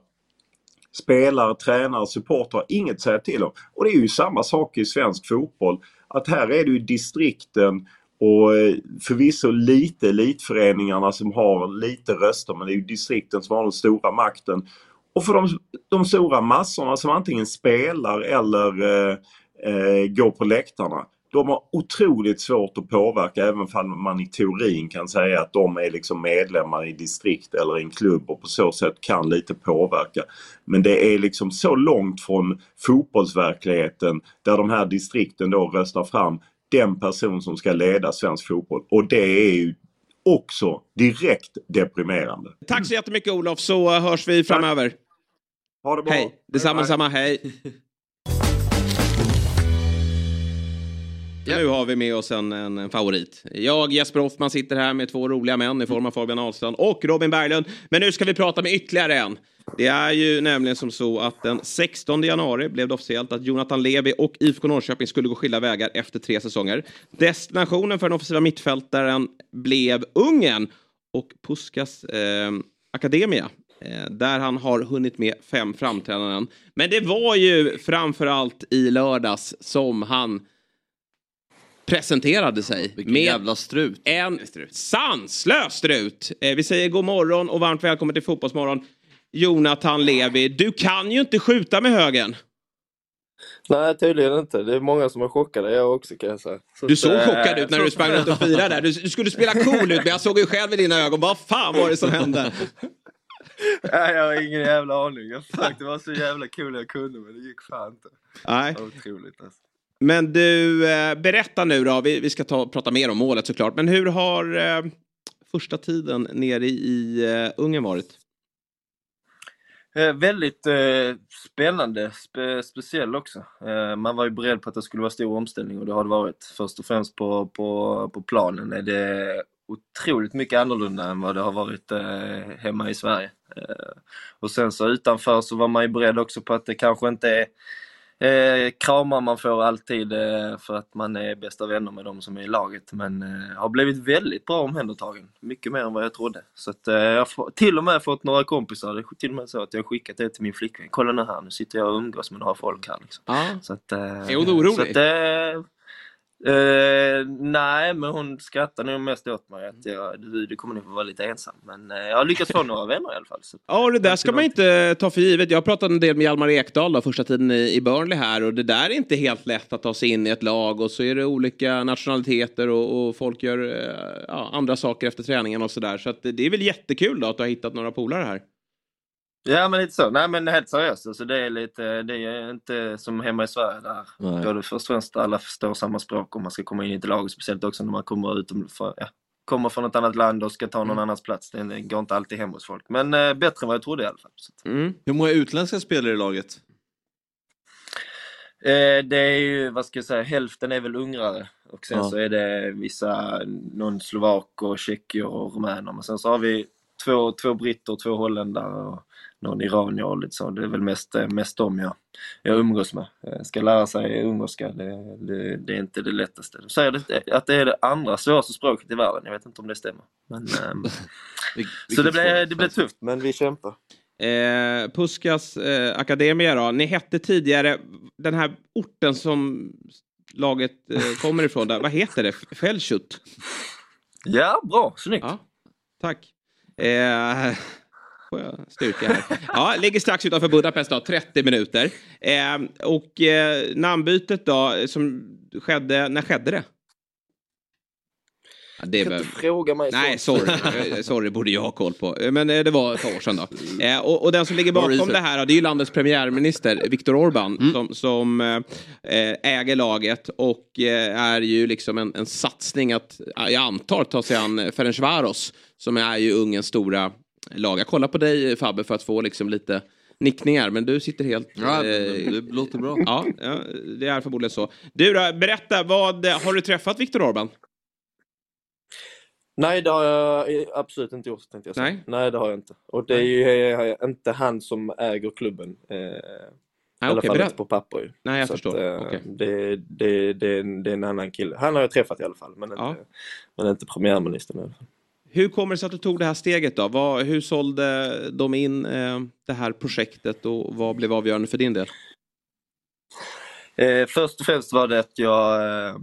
Speaker 11: spelare, tränare, supportrar inget att säga till om. Och det är ju samma sak i svensk fotboll. Att här är det ju distrikten och eh, förvisso lite elitföreningarna som har lite röster men det är ju distrikten som har den stora makten. Och för de, de stora massorna som antingen spelar eller eh, eh, går på läktarna de har otroligt svårt att påverka även om man i teorin kan säga att de är liksom medlemmar i distrikt eller i en klubb och på så sätt kan lite påverka. Men det är liksom så långt från fotbollsverkligheten där de här distrikten då röstar fram den person som ska leda svensk fotboll. Och det är ju också direkt deprimerande.
Speaker 1: Tack så jättemycket Olof så hörs vi framöver.
Speaker 11: Ha det bra.
Speaker 1: Hej, detsamma, detsamma, hej. Nu har vi med oss en, en, en, favorit. Jag, Jesper Hoffman, sitter här med två roliga män i form av Fabian Ahlstrand och Robin Berglund. Men nu ska vi prata med ytterligare en. Det är ju nämligen som så att den 16 januari blev det officiellt att Jonathan Levi och IFK Norrköping skulle gå skilda vägar efter tre säsonger. Destinationen för den offensiva mittfältaren blev Ungern och Puskas eh, Akademia eh, där han har hunnit med fem framträdanden. Men det var ju framförallt i lördags som han presenterade sig.
Speaker 4: Vilken med jävla strut.
Speaker 1: En sanslös strut. Eh, vi säger god morgon och varmt välkommen till Fotbollsmorgon. Jonathan Levi, du kan ju inte skjuta med högen.
Speaker 12: Nej, tydligen inte. Det är många som är chockade, jag också kan jag säga.
Speaker 1: Så du såg äh, chockad ut när du sprang runt och firade där. Du, du, skulle spela cool ut, men jag såg ju själv i dina ögon, vad fan var det som hände?
Speaker 12: Nej, jag har ingen jävla aning. Jag det var så jävla kul jag kunde, men det gick fan inte.
Speaker 1: Nej.
Speaker 12: Det var otroligt alltså.
Speaker 1: Men du, eh, berätta nu då. Vi, vi ska ta, prata mer om målet såklart. Men hur har eh, första tiden nere i eh, Ungern varit?
Speaker 12: Eh, väldigt eh, spännande, spe, speciell också. Eh, man var ju beredd på att det skulle vara stor omställning och det har det varit. Först och främst på, på, på planen är det otroligt mycket annorlunda än vad det har varit eh, hemma i Sverige. och sen så utanför så var man ju beredd också på att det kanske inte är Eh, kramar man får alltid eh, för att man är bästa vänner med de som är i laget. Men eh, har blivit väldigt bra omhändertagen. Mycket mer än vad jag trodde. Så att, eh, jag har till och med fått några kompisar. Det till och med så att jag har skickat det till min flickvän. Kolla nu här, nu sitter jag och umgås med några folk här. Liksom.
Speaker 1: Ah.
Speaker 12: Så att, eh,
Speaker 1: är hon orolig?
Speaker 12: Så att, eh, nej, men hon skrattar nog mest åt mig att jag, du, du kommer nog få vara lite ensam. Men uh, jag har lyckats få några vänner i alla fall. Så.
Speaker 1: Ja, det där ska man inte ta för givet. Jag har pratat en del med Hjalmar Ekdal då, första tiden i, i Burnley här och det där är inte helt lätt att ta sig in i ett lag och så är det olika nationaliteter och, och folk gör ja, andra saker efter träningen och sådär. Så, så det är väl jättekul då att du har hittat några polare här.
Speaker 12: Ja men lite så. Nej men helt seriöst. Alltså, det, är lite, det är inte som hemma i Sverige där Nej. både först och främst alla förstår samma språk och man ska komma in i ett lag. Speciellt också när man kommer, utom, för, ja, kommer från ett annat land och ska ta någon mm. annans plats. Det går inte alltid hem hos folk. Men eh, bättre än vad jag trodde i alla fall.
Speaker 4: Mm. Hur många utländska spelare i laget?
Speaker 12: Eh, det är ju, vad ska jag säga, hälften är väl ungrare. Och sen ja. så är det vissa, någon slovak och tjecker och rumäner. Men sen så har vi två, två britter, två holländare och någon iranier och lite så. Det är väl mest, eh, mest dem jag, jag umgås med. Jag ska lära sig ungerska, det, det, det, är inte det lättaste. De säger det, att det är det andra svåraste språket i världen. Jag vet inte om det stämmer. Men, ähm, så det blir, det blir tufft, men vi kämpar.
Speaker 1: Eh, Puskas eh, Akademia då. Ni hette tidigare den här orten som laget eh, kommer ifrån. Där. Vad heter det? Fällkött?
Speaker 12: Ja, bra. Snyggt.
Speaker 1: Ja, tack. Eh, får jag styrka här. Ja, ligger strax utanför Budapest då, 30 minuter. Eh, och eh, namnbytet då, som skedde, när skedde det? Ja, det
Speaker 12: kan
Speaker 1: är
Speaker 12: inte fråga mig
Speaker 1: Nej,
Speaker 12: sånt.
Speaker 1: sorry. Eh, sorry, borde jag ha koll på. Men eh, det var ett par år sedan då. Eh, och, och den som ligger bakom det här, då, det är ju landets premiärminister Viktor Orbán som, som eh, äger laget och är ju liksom en, en satsning att, jag antar, ta sig an Ferencvaros som är ju Ungerns stora lag. Jag kollar på dig Fabbe för att få liksom lite nickningar, men du sitter helt...
Speaker 4: Ja,
Speaker 1: eh,
Speaker 4: det låter bra.
Speaker 1: Ja, ja, det är förmodligen så. Du då, berätta, vad, har du träffat Viktor Orbán?
Speaker 12: Nej, det har jag absolut inte gjort. Tänkte jag säga.
Speaker 1: Nej.
Speaker 12: Nej, det har jag inte. Och det är ju inte han som äger klubben. Eh, I alla
Speaker 1: okej,
Speaker 12: fall inte på papper ju.
Speaker 1: Nej, jag
Speaker 12: Så
Speaker 1: förstår.
Speaker 12: Att, eh,
Speaker 1: Okej.
Speaker 12: det, det, det, det är en annan kille. Han har jag träffat i alla fall, men inte,
Speaker 1: Ja.
Speaker 12: men inte premiärministern. i alla fall.
Speaker 1: Hur kommer det sig att du tog det här steget då? Vad, hur sålde de in eh, det här projektet och vad blev avgörande för din del?
Speaker 12: Eh, först och främst var det att jag, eh,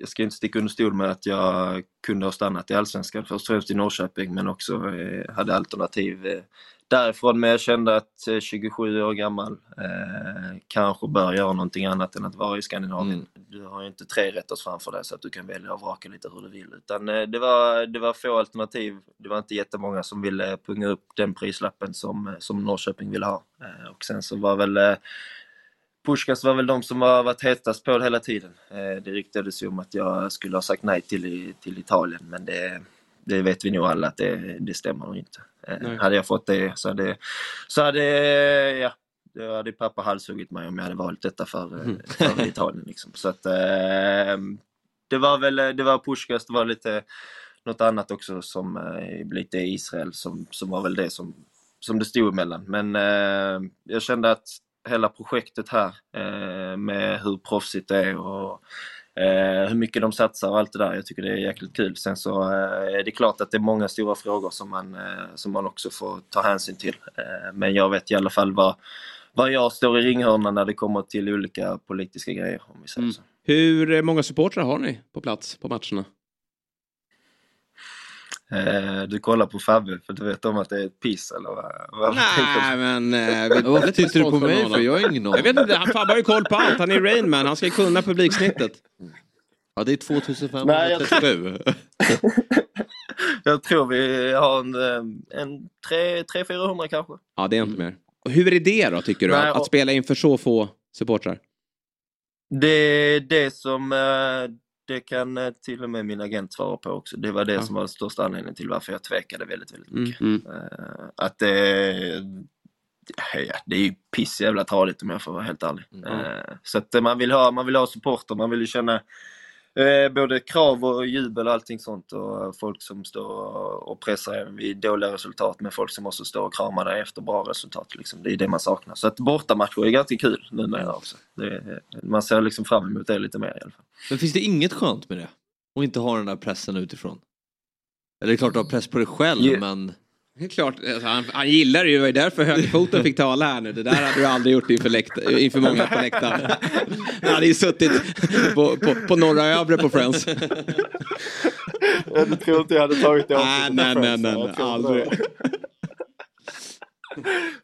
Speaker 12: jag ska inte sticka under stol med att jag kunde ha stannat i Allsvenskan, först och främst i Norrköping men också eh, hade alternativ eh, därifrån. Men jag kände att eh, 27 år gammal eh, kanske bör göra någonting annat än att vara i Skandinavien. Du har ju inte tre rätters framför dig så att du kan välja och vraka lite hur du vill. Utan eh, det var, det var få alternativ. Det var inte jättemånga som ville punga upp den prislappen som, eh, som Norrköping ville ha. Och sen så var väl Puskas var väl de som har varit hetast på det hela tiden. Eh, Det ryktades ju om att jag skulle ha sagt nej till, till Italien men det, det vet vi nog alla att det, det stämmer inte. Eh,
Speaker 1: Nej.
Speaker 12: Hade jag fått det så hade, så hade ja, då hade pappa halshuggit mig om jag hade valt detta för, eh, för Italien. Liksom. Så att, eh, det var väl det var Puskas, det var lite något annat också som lite Israel som, som var väl det som, som det stod emellan. Men jag kände att hela projektet här eh, med hur proffsigt det är och eh, hur mycket de satsar och allt det där. Jag tycker det är jäkligt kul. Sen så eh, är det klart att det är många stora frågor som man, som man också får ta hänsyn till. Men jag vet i alla fall vad, vad jag står i ringhörnan när det kommer till olika politiska grejer. Om vi säger så.
Speaker 1: Hur många supportrar har ni på plats på matcherna?
Speaker 12: Eh, du kollar på Fabbe för du vet om att det är ett piss eller vad? vad
Speaker 1: Nej, men... Eh,
Speaker 4: Varför tittar du på mig för? Jag har ingen
Speaker 1: Jag vet inte, han- Fabbe har ju koll på allt. Han är Rainman, han ska ju kunna publiksnittet.
Speaker 4: Ja, det är 2537.
Speaker 12: Jag tror vi har en, eh, en 300-400 kanske.
Speaker 1: Ja, det är inte mer. Och hur är det då, tycker du?
Speaker 12: Nej,
Speaker 1: att, att
Speaker 12: och-
Speaker 1: spela inför så få supportrar?
Speaker 12: Det är det som eh, det kan eh, till och med min agent svara på också. Det var det
Speaker 1: Ja.
Speaker 12: som var största anledningen till varför jag tvekade väldigt, väldigt mycket.
Speaker 1: Mm.
Speaker 12: Eh, Att det, ja, det är ju piss jävla tradigt om jag får vara helt ärlig. Eh, Så att eh, man vill ha, man vill ha supporter, man vill ju känna eh, både krav och jubel och allting sånt och folk som står och pressar en vid dåliga resultat med folk som också står och kramar dig efter bra resultat. Liksom. Det är det man saknar. Så att bortamatcher är ganska kul numera också. Det, man ser liksom fram emot det lite mer i alla fall.
Speaker 4: Men finns det inget skönt med det? Och inte ha den där pressen utifrån? Eller det är klart du har press på dig själv
Speaker 12: Ja.
Speaker 4: men...
Speaker 1: Det är klart, alltså, han, han gillar det ju. Det var ju därför högerfoten fick tala här nu. Det där hade du aldrig gjort inför, läkt- inför många på läktaren. Han hade ju suttit på, på, på norra övre på Friends.
Speaker 12: Jag tror inte jag hade tagit det
Speaker 1: Nej, nej, nej, nej, nej, aldrig.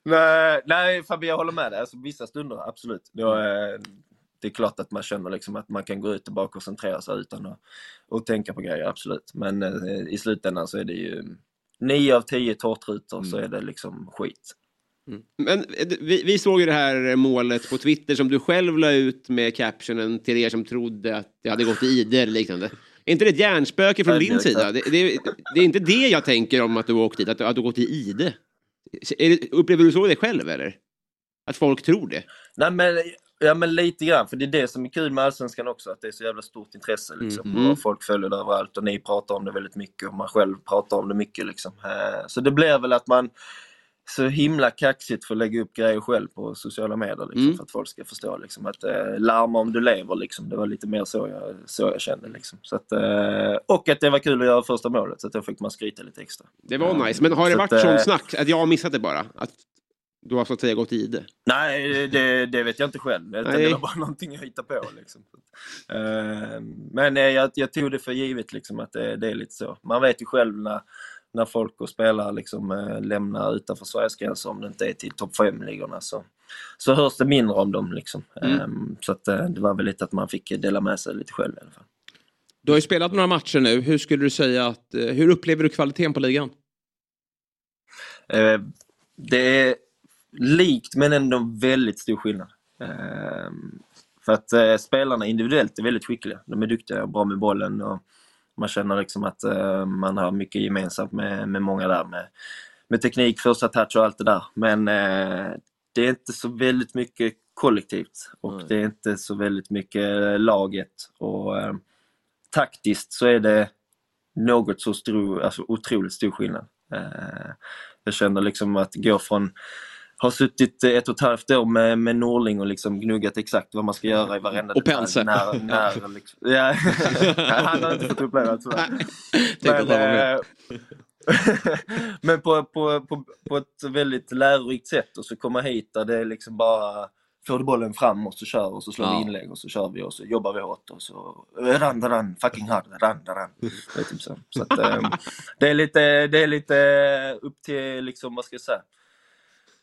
Speaker 12: nej, nej Fabbe, jag håller med dig. Alltså, vissa stunder, absolut. Är, det är klart att man känner liksom att man kan gå ut och bara koncentrera sig utan att och tänka på grejer, absolut. Men eh, i slutändan så är det ju 9 av 10 tårtrutor så är det liksom skit.
Speaker 2: Men eh, vi, vi såg ju det här målet på Twitter som du själv la ut med captionen till er som trodde att det hade gått i ide eller liknande. Är inte det ett hjärnspöke från din sida? Det, det, det är inte det jag tänker om att du har åkt dit, att, du- att du har gått i ide. Upplever du så det själv eller? Att folk tror det?
Speaker 12: Nej men, ja, men lite grann, för det är det som är kul med Allsvenskan också, att det är så jävla stort intresse. Liksom.
Speaker 2: Mm.
Speaker 12: Och folk följer det överallt och ni pratar om det väldigt mycket och man själv pratar om det mycket. Liksom. Eh, Så det blir väl att man så himla kaxigt för att lägga upp grejer själv på sociala medier liksom,
Speaker 2: Mm.
Speaker 12: för att folk ska förstå liksom, att eh, larma om du lever. Liksom. Det var lite mer så jag, så jag kände. Liksom. Så att, eh, och att det var kul att göra första målet så att då fick man skryta lite extra.
Speaker 2: Det var nice. Men har det
Speaker 12: Så
Speaker 2: varit
Speaker 12: att,
Speaker 2: sånt
Speaker 12: eh,
Speaker 2: snack att jag har missat det bara? Att du har så att säga gått i det?
Speaker 12: Nej, det, det vet jag inte själv. Det var bara någonting jag hittade på. Liksom. Eh, Men eh, jag, jag tog det för givet liksom, att det, det är lite så. Man vet ju själv när, när folk och spelare liksom, eh, lämnar utanför Sveriges gränser, om det inte är till topp 5-ligorna, så, så hörs det mindre om dem. Liksom.
Speaker 2: Mm.
Speaker 12: Så att, det var väl lite att man fick dela med sig lite själv i alla fall.
Speaker 2: Du har ju spelat några matcher nu. Hur skulle du säga att... Hur upplever du kvaliteten på ligan?
Speaker 12: Det är likt men ändå väldigt stor skillnad. Eh, För att eh, spelarna individuellt är väldigt skickliga. De är duktiga och bra med bollen och man känner liksom att eh, man har mycket gemensamt med, med många där med, med teknik, första touch och allt det där. Men eh, det är inte så väldigt mycket kollektivt och det är inte så väldigt mycket laget. Och eh, taktiskt så är det något så stor, alltså otroligt stor skillnad. Eh, jag känner liksom att gå från har suttit ett och ett halvt år med, med Norling och liksom gnuggat exakt vad man ska göra i varenda
Speaker 2: Och Pense.
Speaker 12: När, när, liksom, ja, han har inte fått uppleva det tyvärr.
Speaker 2: Med.
Speaker 12: eh, men på, på, på, på ett väldigt lärorikt sätt och så komma hit där det är liksom bara får du bollen fram och så kör och så slår
Speaker 4: Ja.
Speaker 12: vi inlägg och så kör vi och så jobbar vi hårt och så ran, ran, fucking hard, ran, ran. Det är typ så. så att, ehm, det, är lite, det är lite upp till, liksom, vad ska jag säga,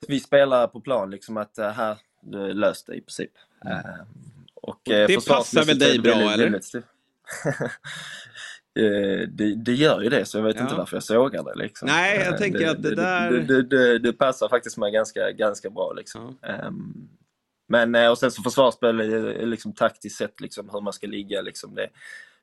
Speaker 12: vi spelar på plan liksom att eh, här, det löst det i princip. Och, eh,
Speaker 2: Det passar väl dig
Speaker 12: det
Speaker 2: bra, eller?
Speaker 12: Eh, det, det gör ju det, så jag vet
Speaker 2: Ja.
Speaker 12: inte varför jag sågar det. Liksom.
Speaker 2: Nej, jag
Speaker 12: Eh,
Speaker 2: tänker att det där-
Speaker 12: Det, det, det, det passar faktiskt mig ganska, ganska bra. Liksom. Ehm, men eh, och sen så försvarsspel liksom taktiskt sett liksom, hur man ska ligga. Liksom. Det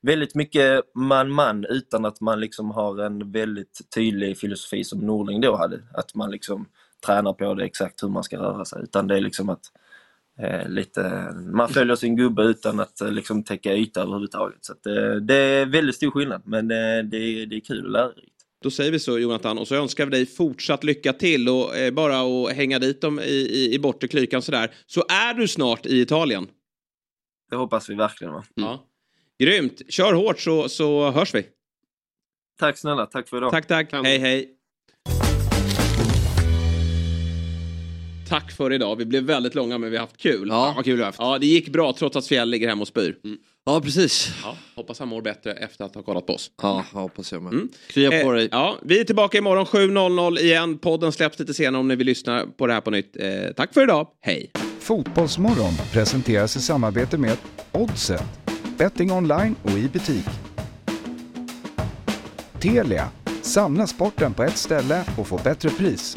Speaker 12: väldigt mycket man-man utan att man liksom har en väldigt tydlig filosofi som Norling då hade. Att man liksom tränar på det exakt hur man ska röra sig. Utan det är liksom att eh, lite, man följer sin gubbe utan att eh, liksom täcka yta överhuvudtaget. Så att, eh, det är väldigt stor skillnad men eh, det, är, det är kul och lärorikt.
Speaker 2: Då säger vi så Jonathan och så önskar vi dig fortsatt lycka till och eh, bara att hänga dit dem i, i, i bortre klykan sådär. Så är du snart i Italien.
Speaker 12: Det hoppas vi verkligen. Va?
Speaker 2: Ja. Grymt. Kör hårt så, så hörs vi.
Speaker 12: Tack snälla, tack för idag.
Speaker 2: Tack, tack. Hej, hej. Tack för idag. Vi blev väldigt långa men vi har haft kul. Ja, vad kul vi har haft. Ja, det gick bra trots att Fjäll ligger hemma och spyr.
Speaker 4: Ja, precis.
Speaker 2: Ja, hoppas han mår bättre efter att ha kollat på oss.
Speaker 4: Ja, hoppas jag med.
Speaker 2: Mm.
Speaker 4: Krya på
Speaker 2: Eh,
Speaker 4: dig.
Speaker 2: Ja, vi är tillbaka imorgon 7.00 igen. Podden släpps lite senare om ni vill lyssna på det här på nytt. Eh, tack för idag. Hej!
Speaker 13: Fotbollsmorgon presenteras i samarbete med Oddset, betting online och i butik. Telia, samla sporten på ett ställe och få bättre pris.